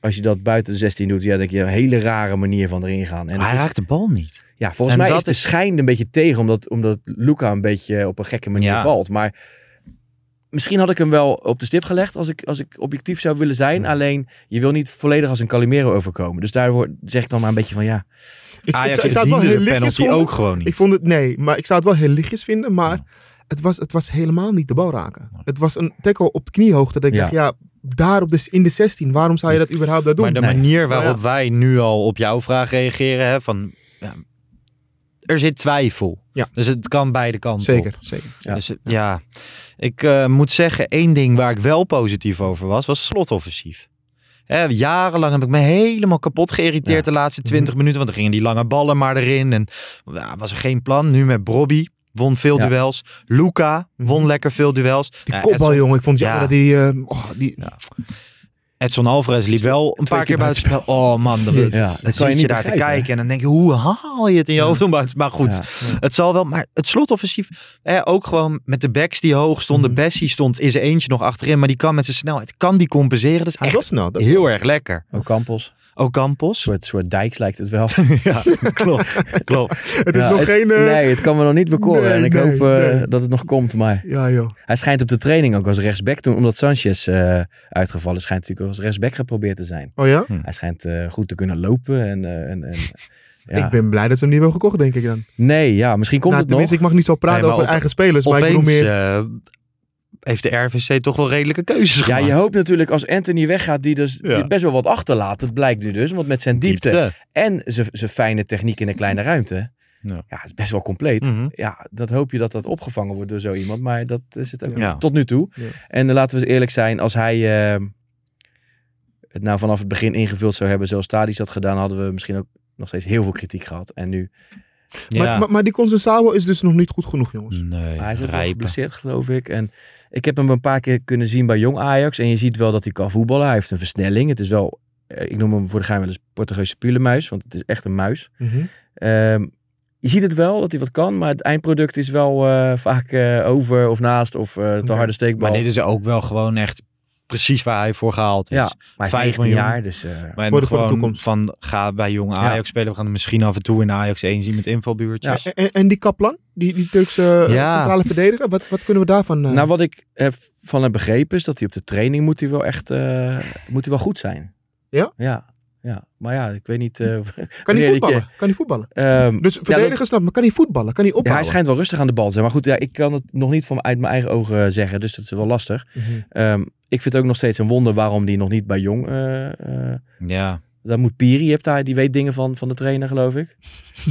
Als je dat buiten de 16 doet, ja, denk je een hele rare manier van erin gaan. En hij raakt de bal niet. Ja, volgens En mij dat is de schijn een beetje tegen, omdat, omdat Luca een beetje op een gekke manier Ja. valt. Maar misschien had ik hem wel op de stip gelegd als ik, als ik objectief zou willen zijn. Alleen, je wil niet volledig als een Calimero overkomen. Dus daar zeg ik dan maar een beetje van ja. Ik, Ajax ik, ik zou het wel heel de lichtjes penalty vinden. ook gewoon niet. Ik vond het, nee, maar ik zou het wel heel lichtjes vinden, maar het, was, het was helemaal niet de bal raken. Het was een tackle op kniehoogte. Dat ik Ja. dacht, ja, daar op de, in de 16, waarom zou je dat überhaupt daar doen? Maar de Nee. manier waarop wij nu al op jouw vraag reageren, hè, van, ja, er zit twijfel. Ja. Dus het kan beide kanten op. Zeker, zeker. Ja. Dus, ja, ik eh, moet zeggen, één ding waar ik wel positief over was, was slotoffensief. Hè, jarenlang heb ik me helemaal kapot geïrriteerd Ja. de laatste 20 minuten, want dan gingen die lange ballen maar erin. En ja, was er geen plan. Nu met Brobby, won veel Ja. duels. Luca, won Mhm. lekker veel duels. Die Ja, kopbal, Edson- jongen. Ik vond jammer Ja. dat die... eh, oh, die Edson Alvarez liep wel een paar keer keer buitenspel. Oh man, dan, dan Ja, dat kan zit je niet daar te kijken en dan denk je, hoe haal je het in je hoofd om buiten? Maar goed, Ja. het zal wel. Maar het slotoffensief, eh, ook gewoon met de backs die hoog stonden. Mhm. Bessie stond in zijn eentje nog achterin, maar die kan met zijn snelheid, kan die compenseren. Dat is hij echt. Dat heel erg lekker. Ook Campos. Een Ocampos. soort, soort dijks lijkt het wel. ja, klopt, klopt. Het is Ja, nog het- geen... eh, Nee, het kan me nog niet bekoren. nee, en ik nee, hoop eh, nee. dat het nog komt. Maar Ja, joh. hij schijnt op de training ook als rechtsback. Toen, omdat Sanchez eh, uitgevallen is, schijnt hij ook als rechtsback geprobeerd te zijn. Oh ja? Hij schijnt eh, goed te kunnen lopen. En, eh, en, en, ja. Ik ben blij dat ze hem niet hebben gekocht, denk ik dan. Nee, ja, misschien komt nou, het nog. tenminste, ik mag niet zo praten Nee, over op- eigen spelers, maar ik bedoel Opeens meer... eh, heeft de RVC toch wel redelijke keuzes Ja, gemaakt. je hoopt natuurlijk als Anthony weggaat, die dus Ja. die best wel wat achterlaat. Dat blijkt nu dus, want met zijn diepte, en zijn fijne techniek in een kleine ruimte. Ja. Ja, het is best wel compleet. Mhm. Ja, dat hoop je dat dat opgevangen wordt door zo iemand. Maar dat is het ook Ja. tot nu toe. Ja. En eh, laten we eerlijk zijn, als hij eh, het nou vanaf het begin ingevuld zou hebben zoals Tadic had gedaan, hadden we misschien ook nog steeds heel veel kritiek gehad. En nu, Ja. Maar, maar, maar die Consensao is dus nog niet goed genoeg, jongens. nee, hij is ook wel geblesseerd geloof ik. En ik heb hem een paar keer kunnen zien bij Jong Ajax. En je ziet wel dat hij kan voetballen. Hij heeft een versnelling. Het is wel, eh, ik noem hem voor de geheim wel eens Portugese pulemuis. Want het is echt een muis. Mhm. Ehm, je ziet het wel dat hij wat kan, maar het eindproduct is wel eh, vaak eh, over of naast of eh, te harde steekbal. Maar dit is ook wel gewoon echt precies waar hij voor gehaald is. ja, maar vijf 19 miljoen. jaar, dus eh, Maar Voor de- voor de toekomst. van ga bij jonge Ajax spelen. We gaan hem misschien af en toe in Ajax 1 zien met invalbuurtjes. En, en, en die Kaplan, die, die Turkse eh, Ja. centrale verdediger, wat, wat kunnen we daarvan... eh, nou wat ik eh, van heb begrepen is dat hij op de training moet hij wel echt eh, moet hij wel goed zijn. Ja? Ja, ja. Maar ja, ik weet niet. eh, kan hij ik, voetballen? Kan hij voetballen? ehm, Dus ja, verdediger snap, maar kan hij voetballen? Kan hij Ja, opbouwen? hij schijnt wel rustig aan de bal te zijn. Maar goed, ja, ik kan het nog niet van uit mijn eigen ogen zeggen. Dus dat is wel lastig. Mhm. Ehm, ik vind het ook nog steeds een wonder waarom die nog niet bij Jong... eh, eh, Ja. daar moet Piri, hebt daar, die weet dingen van, van de trainer, geloof ik.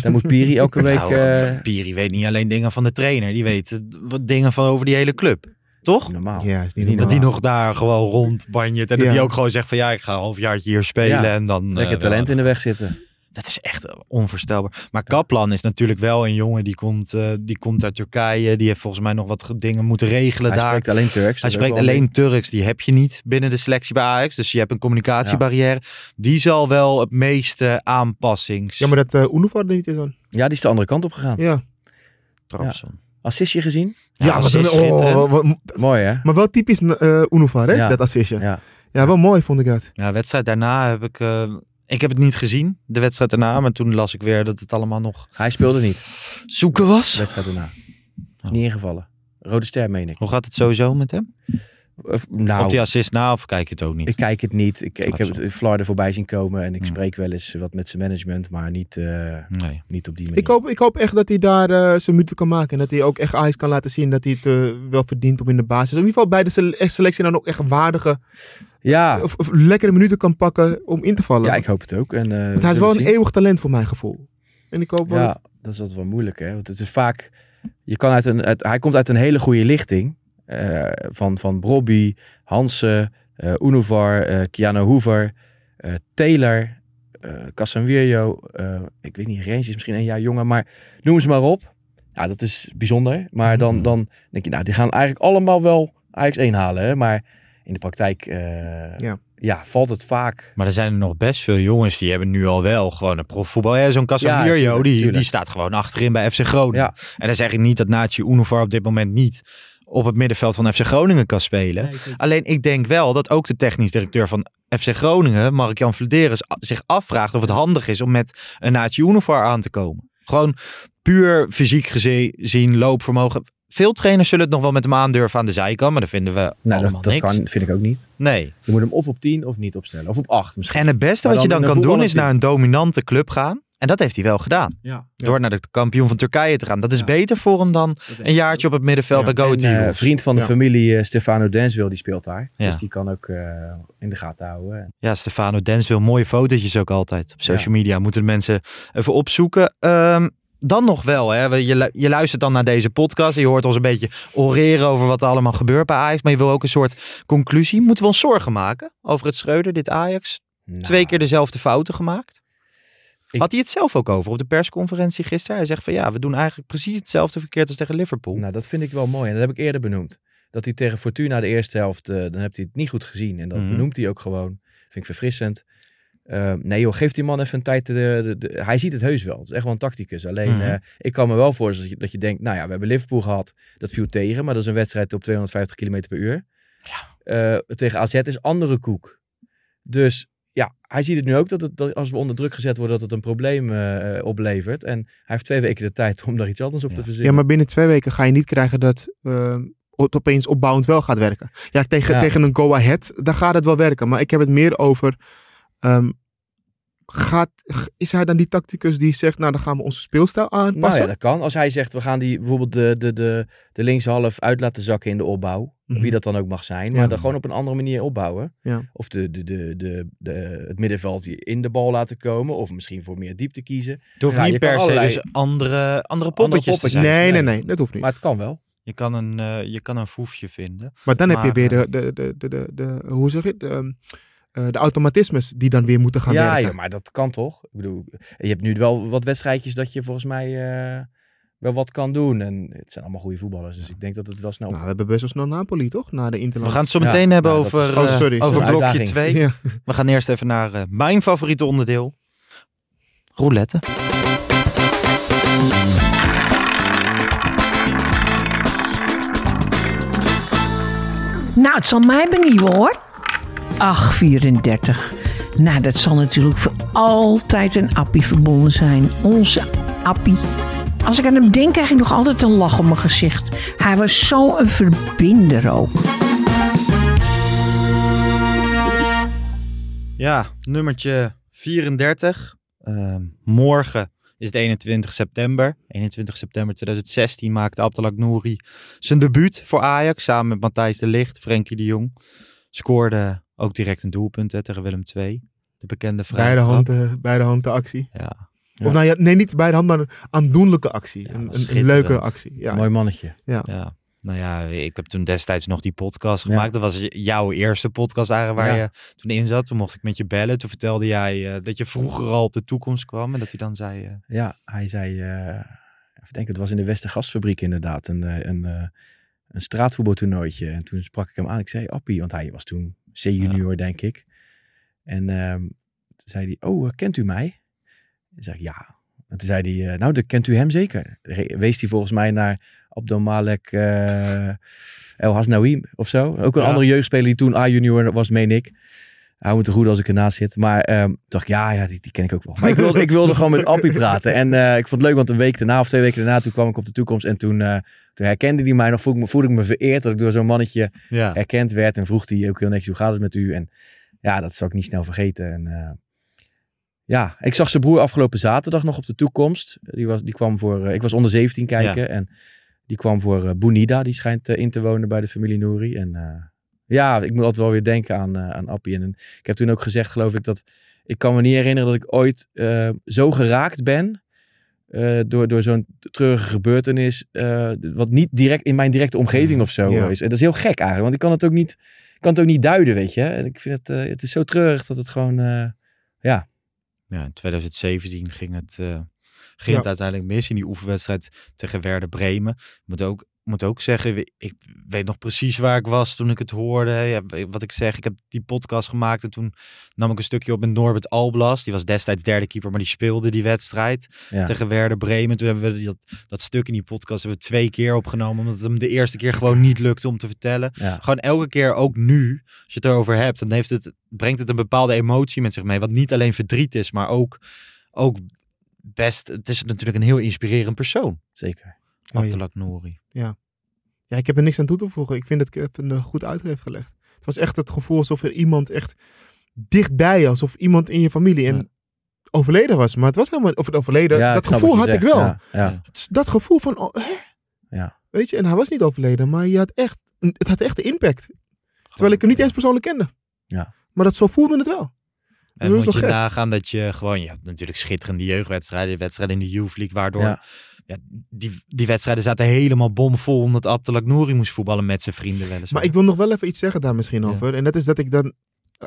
Daar moet Piri elke week... Nou, eh, Piri weet niet alleen dingen van de trainer. Die weet eh, wat dingen van over die hele club. Toch? normaal. Ja, is niet normaal. Dat hij nog daar gewoon rondbanjert. En dat hij ook gewoon zegt van ja, ik ga een halfjaartje hier spelen. Ja, en dan, Lekker eh, talent in de weg zitten. Dat is echt eh, onvoorstelbaar. Maar Kaplan is natuurlijk wel een jongen die komt, eh, die komt uit Turkije. Die heeft volgens mij nog wat ge- dingen moeten regelen Hij daar. spreekt alleen Turks. Hij spreekt alleen Turks. Die heb je niet binnen de selectie bij Ajax. Dus je hebt een communicatiebarrière. Die zal wel het meeste aanpassings... Ja, maar dat uh, Unifar er niet is dan. Ja, die is de andere kant op gegaan. Ja. Trabzon. Assistje gezien? Ja, wat een, assist, oh, wat- Mooi, hè? maar wel typisch uh, hè? Ja. Dat assistje. Ja. Ja. wel mooi vond ik dat. Ja, wedstrijd daarna heb ik... eh, ik heb het niet gezien, de wedstrijd daarna. Maar toen las ik weer dat het allemaal nog Hij speelde niet. zoeken was. De wedstrijd daarna. Oh. niet ingevallen. Rode ster, meen ik. Hoe gaat het sowieso met hem? Of, nou, Op die assist na of kijk je het ook niet? ik kijk het niet. Ik, ik heb het Florida voorbij zien komen en ik Hmm. spreek wel eens wat met zijn management, maar niet, eh, nee. niet op die manier. Ik hoop, ik hoop echt dat hij daar eh, zijn minuten kan maken. En dat hij ook echt Ajax kan laten zien dat hij het eh, wel verdient om in de basis. In ieder geval bij de sele- selectie dan ook echt waardige Ja, of, of lekkere minuten kan pakken om in te vallen. ja, ik hoop het ook. En, eh, Want hij is wel een zien. eeuwig talent voor mijn gevoel. En ik hoop wel... Ja, dat is altijd wel moeilijk, hè? Want het is vaak. Je kan uit een, uit- hij komt uit een hele goede lichting. Eh, van, van Brobby, Hansen, eh Unovar, eh Keanu Hoover, eh, Taylor, eh Casemiro. eh, ik weet niet, Range is misschien een jaar jonger, maar noem ze maar op. Ja, dat is bijzonder. Maar dan, Mhm. dan denk je, nou, die gaan eigenlijk allemaal wel Ajax 1 halen. Hè? Maar in de praktijk eh, Ja. ja, valt het vaak. Maar er zijn er nog best veel jongens die hebben nu al wel gewoon een profvoetbal. Ja, Zo'n Casemiro, tuurlijk, die, tuurlijk. die staat gewoon achterin bij FC Groningen. Ja. En dan zeg ik niet dat Nachi Unovar op dit moment niet op het middenveld van FC Groningen kan spelen. Alleen ik denk wel dat ook de technisch directeur van FC Groningen, Mark-Jan Vladeris, a- zich afvraagt of het handig is om met een Nachi Unovar aan te komen. Gewoon puur fysiek gezien, loopvermogen. Veel trainers zullen het nog wel met hem aandurven aan de zijkant, maar dat vinden we Nou, allemaal dat, dat niks. kan, vind ik ook niet. Nee. Je moet hem of op 10 of niet opstellen. Of op 8 misschien. En het beste Maar wat je dan kan doen is naar een dominante club gaan. En dat heeft hij wel gedaan. Ja. Door naar de kampioen van Turkije te gaan. Dat is Ja. beter voor hem dan een jaartje op het middenveld Ja, bij Go En, Ahead eh, vriend van de Ja. familie eh, Stefano Denswil, die speelt daar. Ja. Dus die kan ook eh, in de gaten houden. Ja, Stefano Denswil, mooie fotootjes ook altijd op social media. Moeten de mensen even opzoeken. Ehm, dan nog wel, hè. Je, je luistert dan naar deze podcast. en Je hoort ons een beetje oreren over wat er allemaal gebeurt bij Ajax. Maar je wil ook een soort conclusie. Moeten we ons zorgen maken over het Schreuder, dit Ajax? Nou, Twee keer dezelfde fouten gemaakt? Ik- Had hij het zelf ook over op de persconferentie gisteren? Hij zegt van ja, we doen eigenlijk precies hetzelfde verkeerd als tegen Liverpool. Nou, dat vind ik wel mooi. En dat heb ik eerder benoemd. Dat hij tegen Fortuna de eerste helft, eh, dan heeft hij het niet goed gezien. En dat Mhm. benoemt hij ook gewoon. Vind ik verfrissend. Eh, nee joh, geef die man even een tijd. De, de, de- hij ziet het heus wel. Het is echt wel een tacticus. Alleen, Mhm. eh, ik kan me wel voorstellen dat je, dat je denkt, nou ja, we hebben Liverpool gehad. Dat viel tegen, maar dat is een wedstrijd op 250 km per uur. Eh, tegen AZ is andere koek. Dus ja, hij ziet het nu ook dat, het, dat als we onder druk gezet worden, dat het een probleem eh, oplevert. En hij heeft twee weken de tijd om daar iets anders op Ja. te Ja, verzinnen. maar binnen twee weken ga je niet krijgen dat eh, het opeens opbouwend wel gaat werken. Ja, tegen, Ja. tegen een go-ahead, daar gaat het wel werken. Maar ik heb het meer over... ehm, gaat, is hij dan die tacticus die zegt, nou dan gaan we onze speelstijl aanpassen? Nou ja, dat kan. Als hij zegt, we gaan die bijvoorbeeld de, de, de, de linkshalf uit laten zakken in de opbouw. Mhm. Wie dat dan ook mag zijn. Ja. Maar dan gewoon op een andere manier opbouwen. Ja. Of de, de, de, de, de, het middenveld in de bal laten komen. Of misschien voor meer diepte kiezen. Het hoeft Ja, niet je per kan se allerlei- dus andere, andere poppetjes te poppetjes. zijn. nee, nee, nee. nee, dat hoeft niet. Maar Maar, het kan wel. Je kan een, eh, je kan een foefje vinden. dan heb je maar, weer eh, de, de, de, de, de, de- hoe zeg je het? De, ehm, eh, de automatismes die dan weer moeten gaan Ja, werken. ja, maar dat kan toch? Ik bedoel, je hebt nu wel wat wedstrijdjes dat je volgens mij eh, wel wat kan doen. En het zijn allemaal goede voetballers. Dus ik denk dat het wel snel... Nou, we hebben best wel snel Napoli, toch? Na de We Interland. gaan het zo Ja, meteen hebben nou, dat over, is- Oh, eh, sorry, over sorry. blokje Uitdaging. 2. Ja. We gaan eerst even naar eh, mijn favoriete onderdeel. Roulette. Nou, het zal mij benieuwen hoor. Ach, 34. Nou, dat zal natuurlijk voor altijd een Appie verbonden zijn. Onze Appie. Als ik aan hem denk, krijg ik nog altijd een lach op mijn gezicht. Hij was zo'n verbinder ook. Ja, nummertje 34. Ehm, morgen is het 21 september. 21 september 2016 maakte Abdelak Nouri zijn debuut voor Ajax. Samen met Matthijs de Ligt, Frenkie de Jong. Scoorde ook direct een doelpunt hè, tegen Willem II. De bekende vrije Beide trap. handen, beide handen actie. Ja, Ja. Of nou ja, nee, niet beide handen, maar een aandoenlijke actie. Ja, een, leukere schitterend. actie. Ja. Mooi mannetje. ja. Nou ja, ik heb toen destijds nog die podcast Ja. gemaakt. Dat was jouw eerste podcast eigenlijk waar Ja. je toen in zat. Toen mocht ik met je bellen. Toen vertelde jij eh, dat je vroeger al op de toekomst kwam. En dat hij dan zei... eh, Ja, hij zei, eh, ik denk het was in de Westergasfabriek inderdaad, een, eh, een, eh, een straatvoetbaltoernooitje. En toen sprak ik hem aan. Ik zei, Appie, want hij was toen C-junior, denk ik. En ehm, toen zei hij, oh, kent u mij? Zei ik, ja. En toen zei hij, eh, nou, dan kent u hem zeker. Wees hij volgens mij naar Abdelmalek eh El Hasnaoui of zo. Ook een Ja. andere jeugdspeler die toen A-junior was, meen ik. hou me te goed als ik ernaast zit. Maar ehm dacht ik, ja, ja die, die ken ik ook wel. Maar ik wilde, ik wilde gewoon met Appie praten. En eh, ik vond het leuk, want een week daarna of twee weken daarna, toen kwam ik op de toekomst. En toen, toen herkende hij mij nog, voelde ik, me, voelde ik me vereerd dat ik door zo'n mannetje Ja. erkend werd. En vroeg hij ook heel netjes, hoe gaat het met u? En ja, dat zal ik niet snel vergeten. En ja, ik zag zijn broer afgelopen zaterdag nog op de toekomst. Die, was, die kwam voor, eh, ik was onder 17 kijken. En die kwam voor eh Bounida, die schijnt eh, in te wonen bij de familie Nouri. En ja, ik moet altijd wel weer denken aan, aan Appie. En ik heb toen ook gezegd, geloof ik, dat ik kan me niet herinneren dat ik ooit zo geraakt ben door, door zo'n treurige gebeurtenis, wat niet direct in mijn directe omgeving of zo Ja. is. En dat is heel gek eigenlijk, want ik kan het ook niet, kan het ook niet duiden, weet je. En ik vind het, het is zo treurig dat het gewoon, ja, Ja, in 2017 ging het, eh, ging Ja. het uiteindelijk mis in die oefenwedstrijd tegen Werder Bremen. Ik moet ook, moet ook zeggen, ik weet nog precies waar ik was toen ik het hoorde. Ja, wat ik zeg, ik heb die podcast gemaakt en toen nam ik een stukje op met Norbert Alblas. Die was destijds derde keeper, maar die speelde die wedstrijd ja. tegen Werder Bremen. Toen hebben we dat, dat stuk in die podcast hebben we twee keer opgenomen, omdat het hem de eerste keer gewoon niet lukte om te vertellen ja. gewoon elke keer, ook nu, als je het erover hebt, dan heeft het, brengt het een bepaalde emotie met zich mee. Wat niet alleen verdriet is, maar ook, ook best. Het is natuurlijk een heel inspirerend persoon, zeker. Oh, ja. Abdelak Nouri. Ja, ik heb er niks aan toe te voegen. Ik vind dat ik het een eh, goed uit heb gelegd. Het was echt het gevoel alsof er iemand echt dichtbij alsof iemand in je familie en Ja. overleden was. Maar het was helemaal, of het overleden, Ja, dat gevoel had ik wel. Ja, ja. Dat gevoel van, oh, hè? Ja. Weet je, en hij was niet overleden, maar je had echt, een- het had echt de impact. Terwijl ik hem niet eens persoonlijk kende. Ja. Maar dat zo voelde het wel. En dat is moet je gek? nagaan dat je gewoon, je hebt natuurlijk schitterende jeugdwedstrijden, wedstrijden in de Youth League, waardoor Ja. die, die wedstrijden zaten helemaal bomvol omdat Abdelak Nouri moest voetballen met zijn vrienden weliswaar. Maar ik wil nog wel even iets zeggen daar misschien Ja. over. En dat is dat ik dan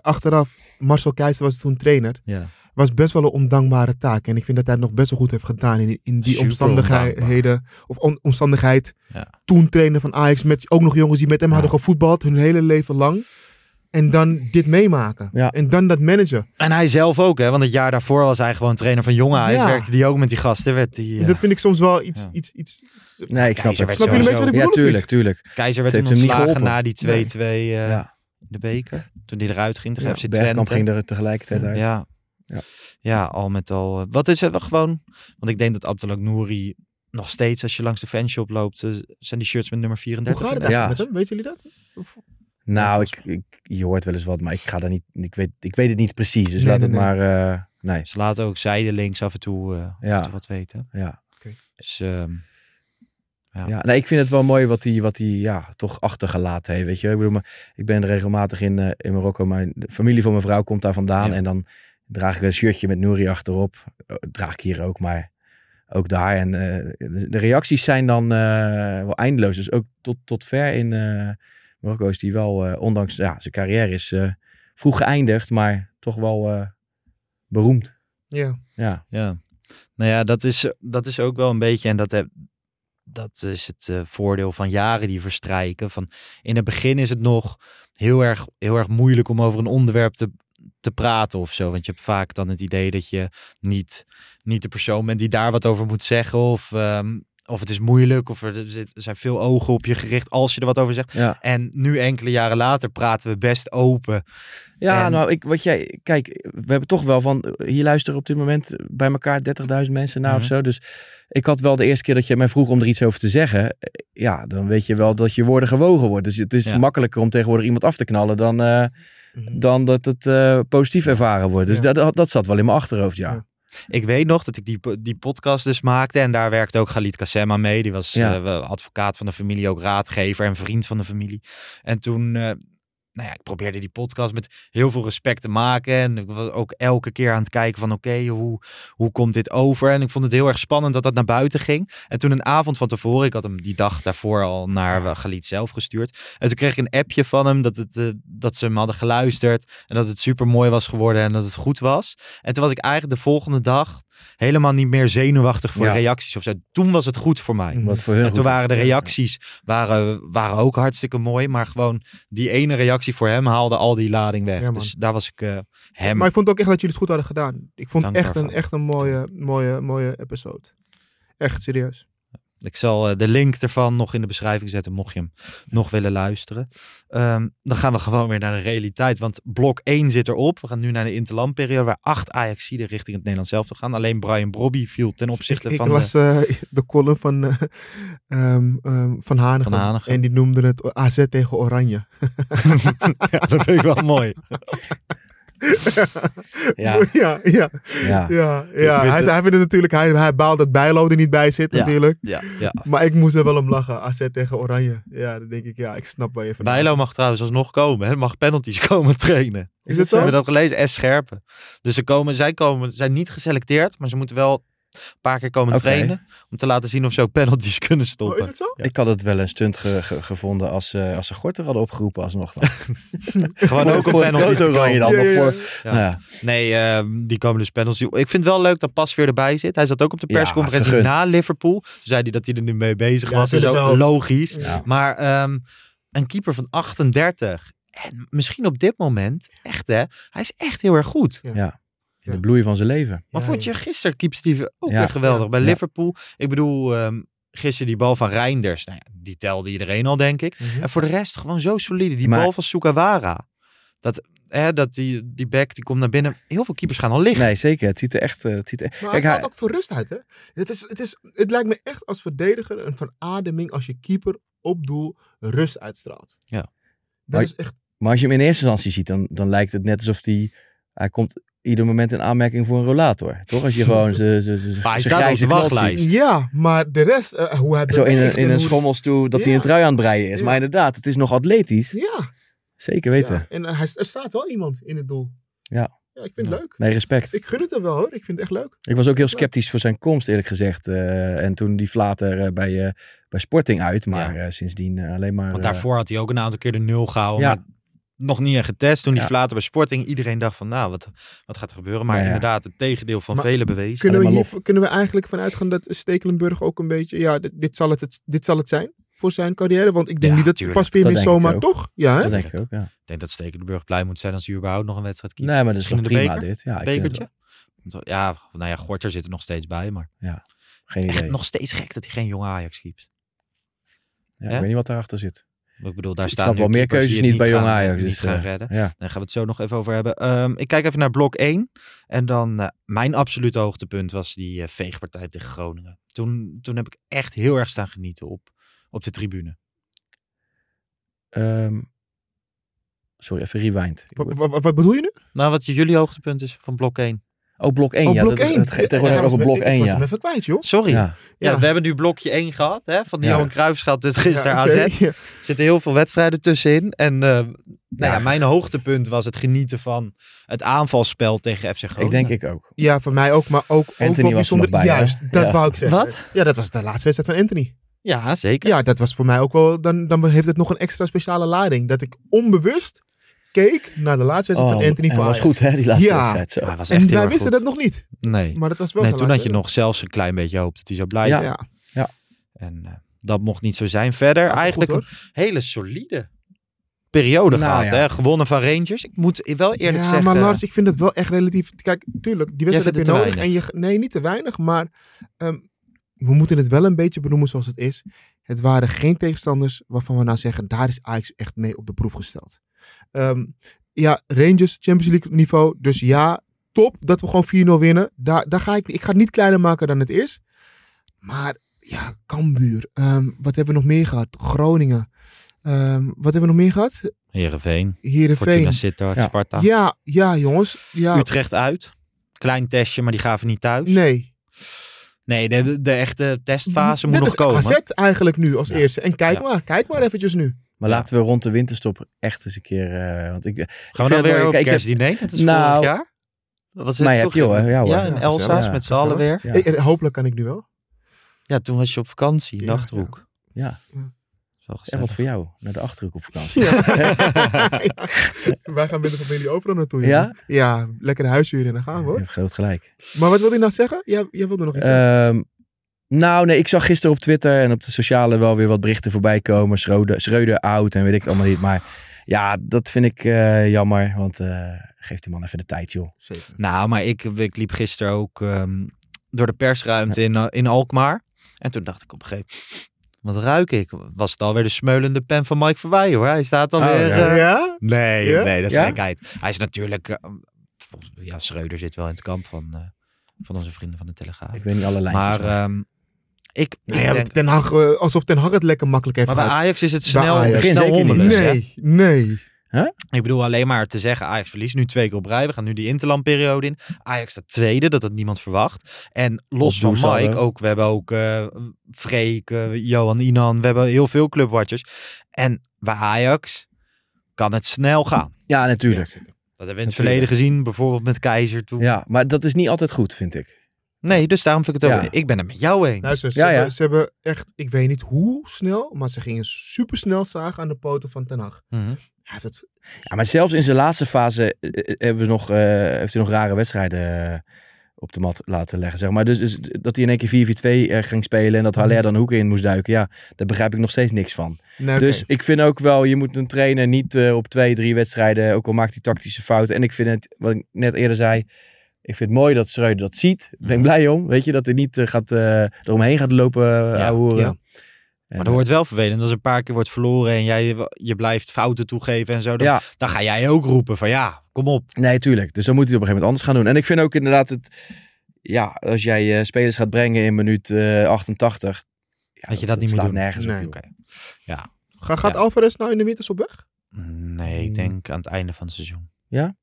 achteraf, Marcel Keizer was toen trainer. ja. was best wel een ondankbare taak. En ik vind dat hij het nog best wel goed heeft gedaan in, in die Super omstandigheden. Of on- omstandigheid. Ja. Toen trainer van Ajax met ook nog jongens die met hem hadden gevoetbald hun hele leven lang. En dan dit meemaken. Ja. En dan dat managen. En hij zelf ook, hè? Want het jaar daarvoor was hij gewoon trainer van Jonge Ajax. Ja. Werkte die ook met die gasten. Werd die, dat vind ik soms wel iets... Ja. iets, iets Nee, ik snap Keizer het. werd Snap je een beetje wat ik Ja, bedoel, of tuurlijk. Keizer werd toen ontslagen geholpen. na die 2-2 eh, Nee. de beker. Toen die eruit ging tegen Ja, FC Bergkamp Twente. ging er tegelijkertijd uit. Ja. Ja. Ja. al met al. eh, Wat is het wel gewoon? Want ik denk dat Abdelak Nouri nog steeds, als je langs de fanshop loopt, eh, zijn die shirts met nummer Hoe 34. gaat het in. eigenlijk Ja. met hem? Weten jullie dat? Of- Nou, ik, ik, je hoort wel eens wat, maar ik ga daar niet. Ik weet, ik weet het niet precies. Dus Nee, laat nee, het nee. maar. eh, nee. Ze laten ook zijdelings af en toe, eh, af Ja. en toe wat weten. Ja. Dus ehm, Ja. Ja. nee, ik vind het wel mooi wat hij, wat hij ja, toch achtergelaten heeft. Weet je, ik bedoel, maar ik ben regelmatig in, eh, in Marokko. Mijn de familie van mijn vrouw komt daar vandaan. Ja. En dan draag ik een shirtje met Nouri achterop. Draag ik hier ook, maar ook daar. En eh, de de reacties zijn dan eh, wel eindeloos. Dus ook tot, tot ver in eh, Marokko is hij wel, eh, ondanks ja, zijn carrière is eh, vroeg geëindigd, maar toch wel eh, beroemd. Ja. Ja, Ja, nou ja, dat is, dat is ook wel een beetje, en dat, heb, dat is het eh, voordeel van jaren die verstrijken. Van, in het begin is het nog heel erg, heel erg moeilijk om over een onderwerp te, te praten of zo. Want je hebt vaak dan het idee dat je niet, niet de persoon bent die daar wat over moet zeggen. Of, ehm, of het is moeilijk, of er, zit, er zijn veel ogen op je gericht als je er wat over zegt. ja. En nu enkele jaren later praten we best open. Ja, En- nou, ik, wat jij, kijk, we hebben toch wel van, hier luisteren op dit moment bij elkaar 30.000 mensen naar of Mhm. zo. Dus ik had wel de eerste keer dat je mij vroeg om er iets over te zeggen. Ja, dan weet je wel dat je woorden gewogen wordt. Dus het is Ja. makkelijker om tegenwoordig iemand af te knallen dan, eh, Mhm. dan dat het eh, positief ervaren wordt. Dus Ja. dat, dat, dat zat wel in mijn achterhoofd, ja. Ik weet nog dat ik die, die podcast dus maakte. En daar werkte ook Galit Kassem aan mee. Die was Ja. eh, advocaat van de familie, ook raadgever en vriend van de familie. En toen, eh, nou ja, ik probeerde die podcast met heel veel respect te maken. En ik was ook elke keer aan het kijken van, oké, hoe, hoe komt dit over? En ik vond het heel erg spannend dat dat naar buiten ging. En toen een avond van tevoren, ik had hem die dag daarvoor al naar Galit zelf gestuurd. En toen kreeg ik een appje van hem dat, het, eh, dat ze hem hadden geluisterd. En dat het super mooi was geworden en dat het goed was. En toen was ik eigenlijk de volgende dag helemaal niet meer zenuwachtig voor Ja. reacties of zo. Toen was het goed voor mij. Mhm. Wat voor hun En toen waren de reacties waren, waren ook hartstikke mooi. Maar gewoon die ene reactie voor hem haalde al die lading weg. Ja, dus daar was ik eh, hem. Maar ik vond ook echt dat jullie het goed hadden gedaan. Ik vond Dank echt een, echt een mooie, mooie, mooie episode. Echt serieus. Ik zal eh, de link ervan nog in de beschrijving zetten, mocht je hem nog willen luisteren. Ehm, dan gaan we gewoon weer naar de realiteit, want blok 1 zit erop. We gaan nu naar de interlandperiode, waar acht Ajaxiden richting het Nederlands zelf gaan. Alleen Brian Brobby viel ten opzichte Ik, ik van las de... eh, de column van, ehm, van, Hanegem, Van Hanegem. En die noemde het AZ tegen Oranje. ja, dat vind ik wel mooi. Ja. ja, ja. Ja. ja, ja. Hij, hij vindt het natuurlijk, hij, hij baalt dat Bijlo er niet bij zit Ja. natuurlijk. Ja, ja. Maar ik moest er wel om lachen. AZ tegen Oranje. Ja, dan denk ik, ja, ik snap waar je van Bijlo mag trouwens alsnog komen, hè? mag penalties komen trainen. Is het zo? Hebben we dat gelezen? S. Scherpen. Dus ze komen, zij komen, zijn niet geselecteerd, maar ze moeten wel een paar keer komen trainen. Om te laten zien of ze ook penalties kunnen stoppen. Oh, is het zo? Ik had het wel een stunt ge- ge- gevonden als, eh, als ze Gorter hadden opgeroepen alsnog dan. Gewoon Voor- ook een penalty. oranje dan. Ja, ja, voor, Ja. Nou ja. Nee, ehm, die komen dus penalties. Ik vind het wel leuk dat Pas weer erbij zit. Hij zat ook op de persconferentie na Liverpool. Toen zei hij dat hij er nu mee bezig Ja, was. Dat is ook wel. logisch. Ja. Maar ehm, een keeper van 38. En misschien op dit moment, echt hè, hij is echt heel erg goed. Ja. In de bloei van zijn leven. Maar Ja, vond je gisteren keeps die ook Ja. weer geweldig bij Ja. Liverpool? Ik bedoel, ehm, gisteren die bal van Reinders. Nou ja, die telde iedereen al, denk ik. Mhm. En voor de rest gewoon zo solide. Die Maar- bal van Sukawara. Dat, hè, dat die, die back die komt naar binnen. Heel veel keepers gaan al liggen. Nee, zeker. Het ziet er echt... eh, het ziet er... Maar Kijk, hij staat hij- ook voor rust uit, hè? Het, is, het, is, het lijkt me echt als verdediger een verademing als je keeper op doel rust uitstraalt. Ja. Dat Maar- is echt... Maar als je hem in eerste instantie ziet, dan, dan lijkt het net alsof hij... Hij komt ieder moment in aanmerking voor een rollator. Toch? Als je gewoon op grijze wachtlijst. ziet. Ja, maar de rest, eh, hoe hij Zo in een, in en een schommelstoel dat hij een trui aan het breien is. Ja. Maar inderdaad, het is nog atletisch. Ja, Zeker weten. ja. en eh, hij, er staat wel iemand in het doel. Ja. Ja, ik vind het leuk. Nee, respect. Ik gun het hem wel hoor, ik vind het echt leuk. Ik was ook heel sceptisch voor zijn komst, eerlijk gezegd. Eh, en toen die flater eh, bij, eh, bij Sporting uit. Maar Ja. eh, sindsdien alleen maar... Want daarvoor had hij ook een aantal keer de nul gehouden. Ja. Nog niet echt getest. Toen die Ja. flater bij Sporting. Iedereen dacht van, nou, wat, wat gaat er gebeuren? Maar Nou ja. inderdaad, het tegendeel van Maar velen bewezen. Kunnen we, hier, kunnen we eigenlijk vanuit gaan dat Stekelenburg ook een beetje, ja, dit, dit, zal, het, het- dit zal het zijn voor zijn carrière? Want ik denk Ja, niet dat tuurlijk. Pas weer meer zomaar, toch? Ja, hè? Dat denk ik ook, ja. Ik denk dat Stekelenburg blij moet zijn als hij überhaupt nog een wedstrijd kiest. Nee, maar dat is Misschien prima beker? dit. Ja, ik vind het Bekertje? Ja, nou ja, Gorter zit er nog steeds bij. Maar wel- Geen echt idee. nog steeds gek dat hij geen jonge Ajax keept. Ja, ik weet niet wat daarachter zit. Ik bedoel, daar Ik staan snap wel meer keuzes niet bij gaan- Jong Ajax. Niet Dus, gaan eh, redden. Ja. Daar gaan we het zo nog even over hebben. Ehm, ik kijk even naar blok 1. En dan eh, mijn absolute hoogtepunt was die eh, veegpartij tegen Groningen. Toen, toen heb ik echt heel erg staan genieten op, op de tribune. Ehm, sorry, even rewind. Wat, wat, wat bedoel je nu? Nou, wat jullie hoogtepunt is van blok 1? Oh, blok 1. Oh, ja, blok dat is, 1. het gaat tegenwoordig Ja, over blok ik 1, was ja. hem even kwijt, joh. Sorry. Ja. Ja, we hebben nu blokje 1 gehad. Hè, van die Ja. Johan Cruijffschap dus gisteren. AZ. Er zitten heel veel wedstrijden tussenin. En eh, nou ja. Ja. mijn hoogtepunt was het genieten van het aanvalspel tegen FC Groningen. ik denk ik ook. Ja, voor mij ook, maar ook, ook Anthony er bijzonder. nog bij, hè? Juist, dat Ja. wou ik zeggen. Wat? Ja, dat was de laatste wedstrijd van Anthony. Ja, zeker. Ja, dat was voor mij ook wel, dan, dan heeft het nog een extra speciale lading. Dat ik onbewust keek naar de laatste wedstrijd Oh, van Anthony was goed, hè, die laatste Ja. wedstrijd. Zo. Ja, was echt En wij wisten goed. dat nog niet. Nee. Maar dat was wel nee, toen had je nog zelfs een klein beetje hoop dat hij zou blijven. Ja. Ja, En eh, dat mocht niet zo zijn. Verder eigenlijk goed, een hele solide periode Nou, gehad. ja. Hè? Gewonnen van Rangers. Ik moet wel eerlijk ja, zeggen. maar Lars, ik vind het wel echt relatief. Kijk, tuurlijk, die wedstrijd heb je nodig. En je, nee, niet te weinig, maar ehm, we moeten het wel een beetje benoemen zoals het is. Het waren geen tegenstanders waarvan we nou zeggen, daar is Ajax echt mee op de proef gesteld. Ehm, ja, Rangers, Champions League niveau. Dus ja, top dat we gewoon 4-0 winnen. Daar, daar ga ik, ik ga het niet kleiner maken dan het is. Maar ja, Cambuur. Ehm, wat hebben we nog meer gehad? Groningen. Ehm, wat hebben we nog meer gehad? Heerenveen, Heerenveen. Sittard, Ja. Sparta. Ja, ja, jongens. Ja, Utrecht uit. Klein testje, maar die gaven niet thuis. nee. Nee, de, de, de echte testfase moet Dit nog is komen. AZ eigenlijk nu als Ja. eerste. En kijk Ja. maar, kijk maar eventjes nu. Maar Ja. laten we rond de winterstop echt eens een keer... eh, want ik, Gaan we vind dan het weer wel- op kijk, ik heb- kerstdiner? Dat is Nou, vorig jaar. Dat was het heb toch? je? Ja, hoor. Ja, in Ja, Elsa's met z'n allen weer. Ja. Eh, hopelijk kan ik nu wel. Ja, toen was je op vakantie, Ja, Nachthoek. Ja. Ja, wat voor jou. Naar de Achterhoek op vakantie. Ja. Wij gaan met de familie overal naartoe. Ja? jongen. Ja, lekker een huishuur en dan gaan we Je hoor. hebt groot gelijk. Maar wat wilde je nou zeggen? Jij, jij wilde nog iets zeggen. Nou, nee, ik zag gisteren op Twitter en op de sociale wel weer wat berichten voorbij komen. Schreuder, Schreuder oud en weet ik het allemaal niet. Maar ja, dat vind ik eh, jammer. Want eh geef die man even de tijd, joh. Zeker. Nou, maar ik, ik liep gisteren ook ehm, door de persruimte in, eh, in Alkmaar. En toen dacht ik op een gegeven moment, wat ruik ik? Was het alweer de smeulende pen van Mike Verwij hoor. Hij staat alweer... ja. eh, Ja? Nee, Ja? nee, dat is Ja? gekheid. Hij is natuurlijk... volgens, ja, Schreuder zit wel in het kamp van, eh, van onze vrienden van de Telegraaf. Ik weet niet alle lijntjes. Maar ehm, ik, ik Nee, ja, denk... ten Hag, eh, alsof Ten Hag het lekker makkelijk heeft Maar bij gehad. Ajax is het Bij snel, snel Zeker niet. hommelen. hè? Nee, nee. Ik bedoel alleen maar te zeggen, Ajax verliest nu twee keer op rij. We gaan nu die interlandperiode in. Ajax staat tweede, dat had niemand verwacht. En los van. Mike, ook, we hebben ook eh Freek, eh, Johan Inan. We hebben heel veel clubwatchers. En bij Ajax kan het snel gaan. ja, natuurlijk. Dat hebben we in het Natuurlijk. verleden gezien, bijvoorbeeld met Keizer toen. Ja, maar dat is niet altijd goed, vind ik. Nee, dus daarom vind ik het ook... Ja. Ik ben het met jou eens. Luister, ze, Ja, ja. Hebben, ze hebben echt, ik weet niet hoe snel, maar ze gingen super snel zagen aan de poten van Ten Hag. Mhm. Hij heeft het Ja, maar zelfs in zijn laatste fase eh, eh, hebben we nog, eh, heeft hij nog rare wedstrijden op de mat laten leggen. Zeg maar. dus, dus dat hij in één keer 4-4-2 eh, ging spelen en dat Haller dan de hoek in moest duiken. Ja, daar begrijp ik nog steeds niks van. Nee, Dus ik vind ook wel, je moet een trainer niet eh, op twee, drie wedstrijden, ook al maakt hij tactische fouten. En ik vind het, wat ik net eerder zei, ik vind het mooi dat Schreuder dat ziet. Daar ben ik blij om. Weet je, dat hij niet eh, gaat, eh, eromheen gaat lopen uh, Ja, ja. Maar dat wordt wel vervelend als een paar keer wordt verloren en jij je blijft fouten toegeven en zo. Dan, ja, dan ga jij ook roepen van ja, kom op. Nee, tuurlijk. Dus dan moet hij het op een gegeven moment anders gaan doen. En ik vind ook inderdaad het... Ja, als jij eh, spelers gaat brengen in minuut eh 88... Ja, Dat je dat niet moet doen. nergens Nee. op. Ja. Ga, gaat Ja. Alvarez nou in de winters op weg? Nee, ik denk aan het einde van het seizoen. Ja?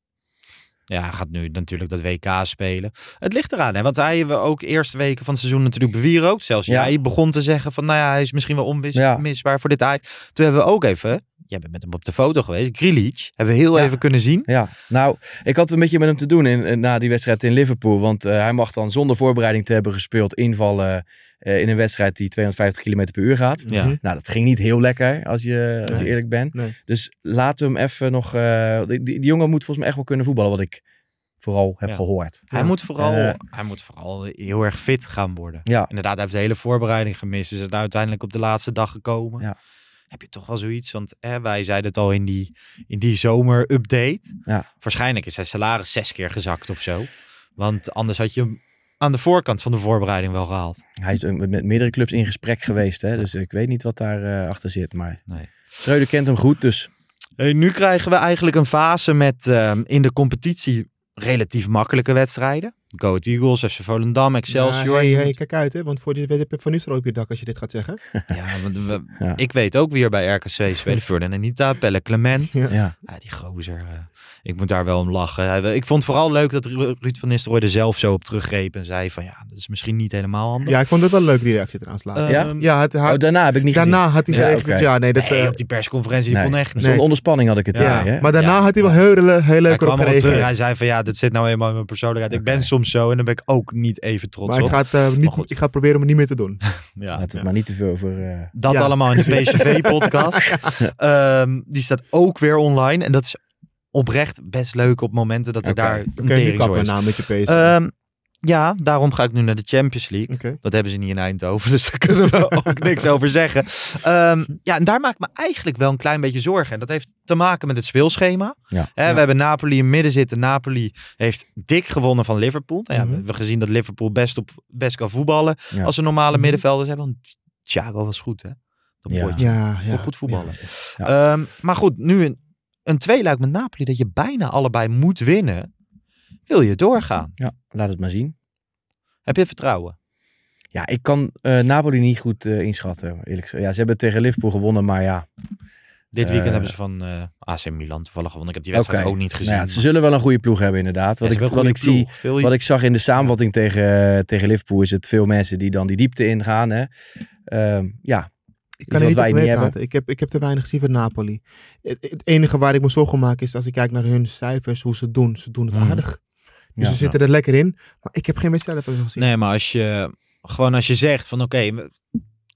Ja, hij gaat nu natuurlijk dat WK spelen. Het ligt eraan, hè? want hij hebben ook eerste weken van het seizoen natuurlijk bewierookt. Zelfs Ja. jij begon te zeggen van, nou ja, hij is misschien wel Ja. onmisbaar voor dit Ajax. Toen hebben we ook even, jij bent met hem op de foto geweest, Grealish, hebben we heel Ja. even kunnen zien. Ja, nou, ik had een beetje met hem te doen in, in- na die wedstrijd in Liverpool. Want eh, hij mag dan zonder voorbereiding te hebben gespeeld invallen eh, in een wedstrijd die 250 km per uur gaat. Ja. Mhm. Nou, dat ging niet heel lekker, als je, als je Nee. eerlijk bent. Nee. Dus laten we hem even nog... eh, die, die, die jongen moet volgens mij echt wel kunnen voetballen, wat ik vooral heb Ja. gehoord. Hij, Ja. moet vooral, Eh. hij moet vooral heel erg fit gaan worden. Ja, Inderdaad, hij heeft de hele voorbereiding gemist. Is het uiteindelijk op de laatste dag gekomen. Ja. Heb je toch wel zoiets? Want hè, wij zeiden het al in die, in die zomer-update. Ja. Waarschijnlijk is zijn salaris zes keer gezakt of zo. Want anders had je hem aan de voorkant van de voorbereiding wel gehaald. Hij is ook met meerdere clubs in gesprek geweest. Hè? Dus ik weet niet wat daar eh, achter zit. Maar Nee. Schreuder kent hem goed, dus Hey, nu krijgen we eigenlijk een fase met ehm, in de competitie relatief makkelijke wedstrijden. Go Ahead Eagles, FC Volendam, Excelsior. Ja, hey, hey, kijk uit, hè, want voor weet heb je Van Nistelrooy op je dak als je dit gaat zeggen. Ja, want we- Ja. ik weet ook wie er bij RKC spelen. Ferdinand Anita, Pelle Clement. Ja. ja. Ja, die gozer. eh, ik moet daar wel om lachen. Hij- Ik vond vooral leuk dat Ru- Ruud van Nistelrooy er zelf zo op teruggreep. En zei van ja, dat is misschien niet helemaal handig. Ja, ik vond het wel leuk, die reactie trouwens later. Ja? Ja, het, Oh, daarna heb ik niet daarna had hij Ja, ja, nee, dat, nee, eh, op die persconferentie die Nee. kon echt niet. Nee. onderspanning had ik het ja, hè? maar daarna Ja. had hij wel heel, heel Hij leuk gereageerd. Hij zei van ja, dit zit nou eenmaal in mijn persoonlijkheid. Ik ben Oké. Soms zo en dan ben ik ook niet even trots Maar ik op. ga, het, eh, Maar niet, goed. ik ga proberen om het niet meer te doen. Ja. Het Ja. maar niet te veel over... eh, Dat Ja. allemaal in de PSV-podcast. Ehm, die staat ook weer online. En dat is oprecht best leuk op momenten dat er daar een nu tering kappen is. nou met je PSV. Ehm, ja, daarom ga ik nu naar de Champions League. Dat hebben ze niet in Eindhoven, dus daar kunnen we ook niks over zeggen. Ehm, ja, en daar maak ik me eigenlijk wel een klein beetje zorgen. En dat heeft te maken met het speelschema. Ja. We hebben Napoli in midden zitten. Napoli heeft dik gewonnen van Liverpool. Nou ja, Mhm. We hebben gezien dat Liverpool best, op, best kan voetballen. Als ze normale Mhm. middenvelders hebben. Want Thiago was goed, hè? Dat Ja. goed voetballen. Ehm, maar goed, nu een, een tweeluik met Napoli dat je bijna allebei moet winnen. Wil je doorgaan? ja, laat het maar zien. Heb je vertrouwen? Ja, ik kan eh, Napoli niet goed eh, inschatten, eerlijk gezegd. Ja, ze hebben tegen Liverpool gewonnen, maar ja. Dit weekend Eh, hebben ze van eh, AC Milan toevallig gewonnen. Ik heb die wedstrijd ook niet gezien. Nou ja, ze maar- zullen wel een goede ploeg hebben, inderdaad. Wat ik, hebben wat ik zie. Veel- wat ik zag in de samenvatting tegen, tegen Liverpool, is het veel mensen die dan die diepte ingaan. Hè? Ehm, ja, Ik kan er wat niet wij over niet meepraten. Ik heb, ik heb te weinig gezien van Napoli. Het, het enige waar ik me zorgen om maak is als ik kijk naar hun cijfers, hoe ze het doen. Ze doen het Mhm. aardig. Dus Ja. ze zitten er lekker in. Maar ik heb geen wedstrijd van gezien. Nee, maar als je gewoon als je zegt van oké, we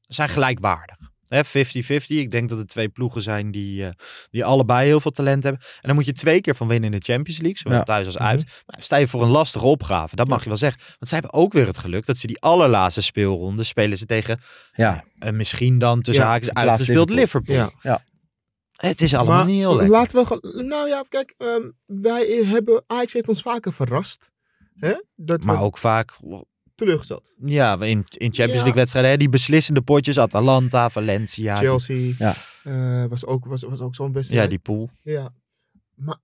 zijn gelijkwaardig. Hè, 50-50. Ik denk dat het twee ploegen zijn die, eh, die allebei heel veel talent hebben. En dan moet je twee keer van winnen in de Champions League. Zowel Ja. thuis als uit. Nou, sta je voor een lastige opgave. Dat mag je wel zeggen. Want zij hebben ook weer het geluk dat ze die allerlaatste speelronde spelen ze tegen ja, en misschien dan tussen Ja, haakjes uitgespeeld Liverpool. Liverpool. Ja. Het is allemaal maar niet heel lekker. laten we. Nou ja, kijk. ehm, wij hebben... Ajax heeft ons vaker verrast. Hè? Dat Maar we- ook vaak teleurgesteld. Ja, in, in Champions Ja. League wedstrijden, hè, die beslissende potjes, Atalanta, Valencia. die- Chelsea Ja. eh, was ook, was, was ook zo'n wedstrijd. ja, die pool. Ja. Maar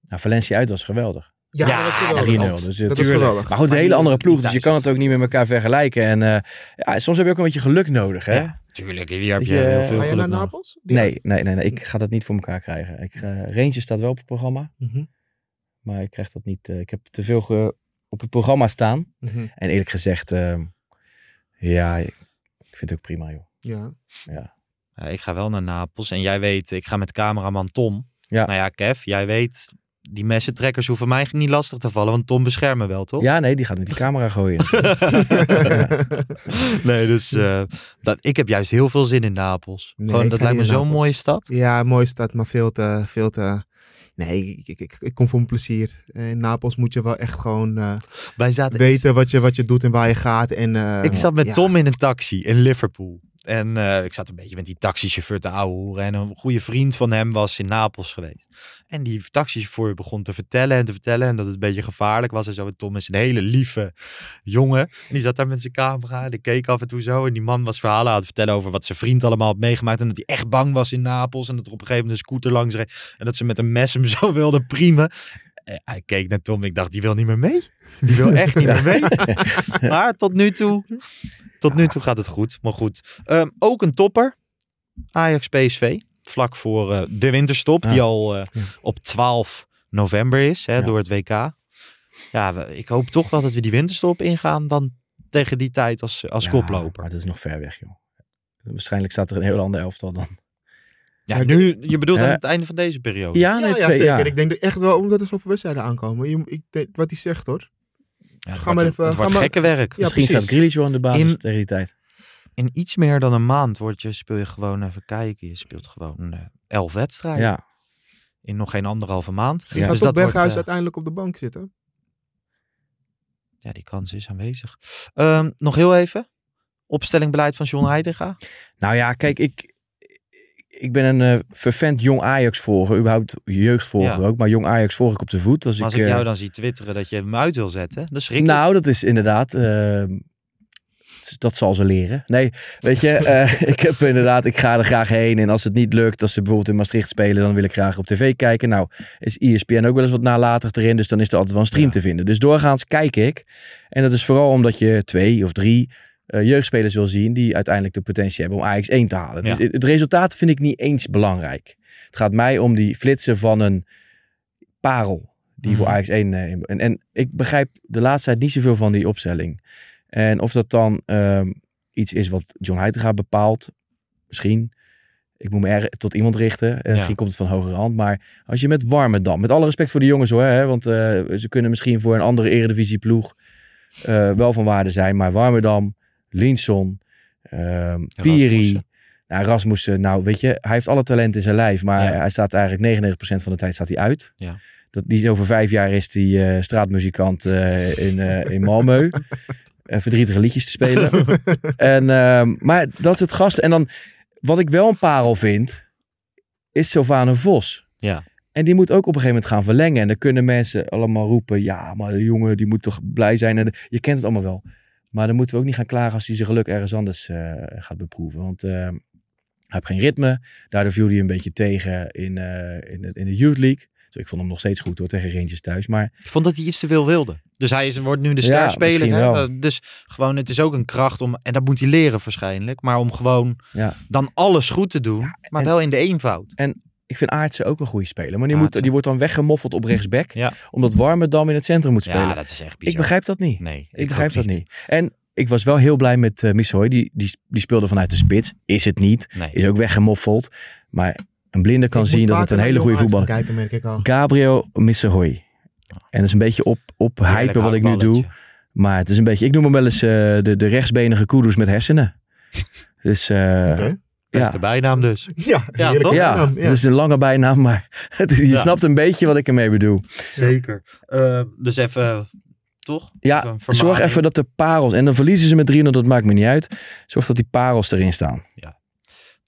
Nou, Valencia uit was geweldig. ja, Ja, dat was geweldig. 3-0. Dus, dat tuurlijk. geweldig. Maar goed, een hele andere ploeg, dus je kan het ook niet met elkaar vergelijken. En eh, ja, soms heb je ook een beetje geluk nodig, hè? Ja, tuurlijk, hier heb je je, heel ga veel Ga je naar. Napels? Nee, nee, nee, nee, ik ga dat niet voor elkaar krijgen. Ik, eh, Rangers staat wel op het programma, Mhm, maar ik krijg dat niet. eh, ik heb te veel ge- op het programma staan. mhm. En eerlijk gezegd, eh, ja, ik vind het ook prima, joh. Ja. Ja. Ja, ik ga wel naar Napels en jij weet, ik ga met cameraman Tom. Ja. Nou ja, Kev, jij weet, die messentrekkers hoeven mij niet lastig te vallen, want Tom beschermt me wel, toch? Ja, nee, die gaat met die camera gooien. nee, dus eh, dat, ik heb juist heel veel zin in Napels. Nee, Gewoon, dat lijkt me zo'n mooie stad. Ja, mooie stad, maar veel te... Veel te... Nee, ik, ik, ik, ik kom voor mijn plezier. Eh, In Napels moet je wel echt gewoon eh, Wij zaten weten wat je, wat je doet en waar je gaat. En, eh, Ik zat met ja. Tom in een taxi in Liverpool. En eh, ik zat een beetje met die taxichauffeur te ouwehoeren. En een goede vriend van hem was in Napels geweest. En die taxichauffeur begon te vertellen en te vertellen. En dat het een beetje gevaarlijk was. En zo. En Tom is een hele lieve jongen. En die zat daar met zijn camera. En die keek af en toe zo. En die man was verhalen aan het vertellen over wat zijn vriend allemaal had meegemaakt. En dat hij echt bang was in Napels. En dat er op een gegeven moment een scooter langs reed. En dat ze met een mes hem zo wilden priemen. Eh, Hij keek naar Tom. Ik dacht, die wil niet meer mee. Die wil echt niet meer mee. Maar tot nu toe, tot nu toe gaat het goed. Maar goed, Ehm, ook een topper. Ajax PSV. Vlak voor eh, de winterstop. Ja. Die al eh, Ja. op 12 november is. Hè, Ja. Door het WK. Ja, we- ik hoop toch wel dat we die winterstop ingaan. Dan tegen die tijd als, als Ja, koploper. Maar dat is nog ver weg, joh. Waarschijnlijk staat er een heel ander elftal dan. Ja, nu, je bedoelt aan het einde van deze periode. Ja, Ja, nee, ja, zeker. ja. Ik denk echt wel omdat er zoveel wedstrijden aankomen. Je, ik denk, wat hij zegt hoor. Ja, het Ga maar wordt, even- het ga wordt maar- gekke werk. Ja, Misschien precies. staat Grealish wel in de basis In- tegen die tijd. In iets meer dan een maand word je, speel je gewoon even kijken. Je speelt gewoon eh, elf wedstrijden. Ja, In nog geen anderhalve maand. Ja, gaat dus dat wordt, Berghuis eh, uiteindelijk op de bank zitten. Ja, die kans is aanwezig. Ehm, nog heel even. Opstelling beleid van John Heitinga. Nou ja, kijk, ik, ik ben een eh vervent jong Ajax volger. Überhaupt jeugdvolger Ja. ook. Maar jong Ajax volg ik op de voet. Als Maar als ik, ik jou dan zie twitteren dat je hem uit wil zetten, dan schrik ik. Nou, dat is inderdaad. Dat zal ze leren. Nee, weet je, eh, ik heb inderdaad, ik ga er graag heen. En als het niet lukt, als ze bijvoorbeeld in Maastricht spelen, dan wil ik graag op tv kijken. Nou, is ESPN ook wel eens wat nalatig erin, dus dan is er altijd wel een stream Ja. te vinden. Dus doorgaans kijk ik. En dat is vooral omdat je twee of drie eh, jeugdspelers wil zien die uiteindelijk de potentie hebben om Ajax 1 te halen. Ja. Dus het, het resultaat vind ik niet eens belangrijk. Het gaat mij om die flitsen van een parel die voor Mhm. Ajax 1... eh, en, en ik begrijp de laatste tijd niet zoveel van die opstelling. En of dat dan ehm, iets is wat John Heitinga bepaalt, misschien. Ik moet me er tot iemand richten. En misschien komt het van hogere hand. Maar als je met Warmerdam, met alle respect voor de jongens hoor, hè, want eh, ze kunnen misschien voor een andere eredivisieploeg eh wel van waarde zijn. Maar Warmerdam, Linson, ehm Piri, Rasmussen. nou, Rasmussen, nou weet je, hij heeft alle talent in zijn lijf. Maar Ja. hij staat eigenlijk 99% van de tijd staat hij uit. Ja. Dat, die is over vijf jaar is die eh, straatmuzikant in, in Malmö. Eh, verdrietige liedjes te spelen. en, ehm, maar dat is het gasten. En dan, wat ik wel een parel vind, is Sylvane Vos. Ja. En die moet ook op een gegeven moment gaan verlengen. En dan kunnen mensen allemaal roepen, ja, maar de jongen die moet toch blij zijn. En je kent het allemaal wel. Maar dan moeten we ook niet gaan klagen als hij zijn geluk ergens anders eh, gaat beproeven. Want eh, hij heeft geen ritme. Daardoor viel hij een beetje tegen in, eh, in, de, in de Youth League. Dus ik vond hem nog steeds goed hoor, tegen Rangers thuis. Maar Ik vond dat hij iets te veel wilde. Dus hij is, wordt nu de Ja, sterspeler. hè? wel. Eh, Dus gewoon, het is ook een kracht om, en dat moet hij leren waarschijnlijk, maar om gewoon ja, dan alles goed te doen, maar en- wel in de eenvoud. ik vind Aartsen ook een goede speler. Maar die, moet, die wordt dan weggemoffeld op rechtsback. Ja. Omdat Warmerdam in het centrum moet spelen. Ja, dat is echt bizar. ik begrijp dat niet. Nee, Ik, begrijp dat niet. En ik was wel heel blij met uh, Missoy. Die, die, die speelde vanuit de spits. Is het niet. Nee. Is ook weggemoffeld. Maar een blinde kan Ik zien dat het een hele goede voetballer kijken, merk ik al. Gabriel Missoy. En dat is een beetje op, op hypen wat ik nu doe. Maar het is een beetje... Ik noem hem wel eens eh, de, de rechtsbenige kudus met hersenen. Dus eh, Oké. Beste ja. bijnaam dus. Ja, Ja, toch? Ja, het is een lange bijnaam, maar het is- je Ja. snapt een beetje wat ik ermee bedoel. Zeker. Eh, dus even, toch? Ja, Even zorg even dat de parels, en dan verliezen ze met 300, dat maakt me niet uit. Zorg dat die parels erin staan.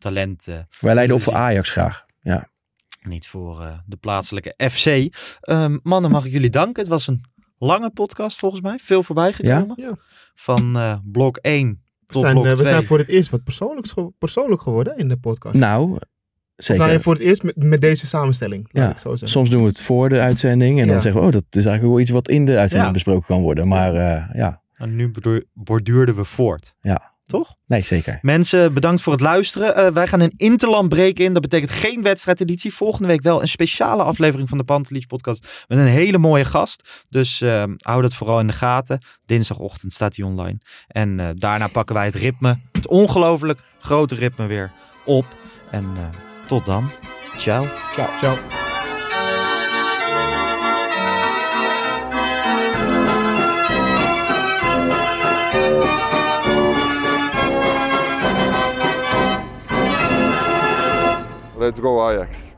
Talent eh, Wij leiden op zien. voor Ajax graag. Ja. niet voor eh, de plaatselijke FC. Ehm, mannen, mag ik jullie danken. Het was een lange podcast volgens mij. Veel voorbij gekomen. Ja. Van eh, blok 1 We tot zijn, blok eh, we 2. zijn voor het eerst wat persoonlijk, persoonlijk geworden in de podcast. Nou, zeker. Nou, voor het eerst met, met deze samenstelling, laat Ja, ik zo zeggen. Soms doen we het voor de uitzending en dan zeggen we, oh, dat is eigenlijk wel iets wat in de uitzending Ja. besproken kan worden. Maar eh, ja, En nu bordu- borduurden we voort. ja. Toch? Nee, zeker. Mensen, bedankt voor het luisteren. Eh, wij gaan een interland break in. Dat betekent geen wedstrijdeditie. Volgende week wel een speciale aflevering van de Pantelich podcast. Met een hele mooie gast. Dus eh, hou dat vooral in de gaten. Dinsdagochtend staat hij online. En eh, daarna pakken wij het ritme. Het ongelooflijk grote ritme weer op. En eh, tot dan. Ciao. Ciao. Ciao. Let's go Ajax.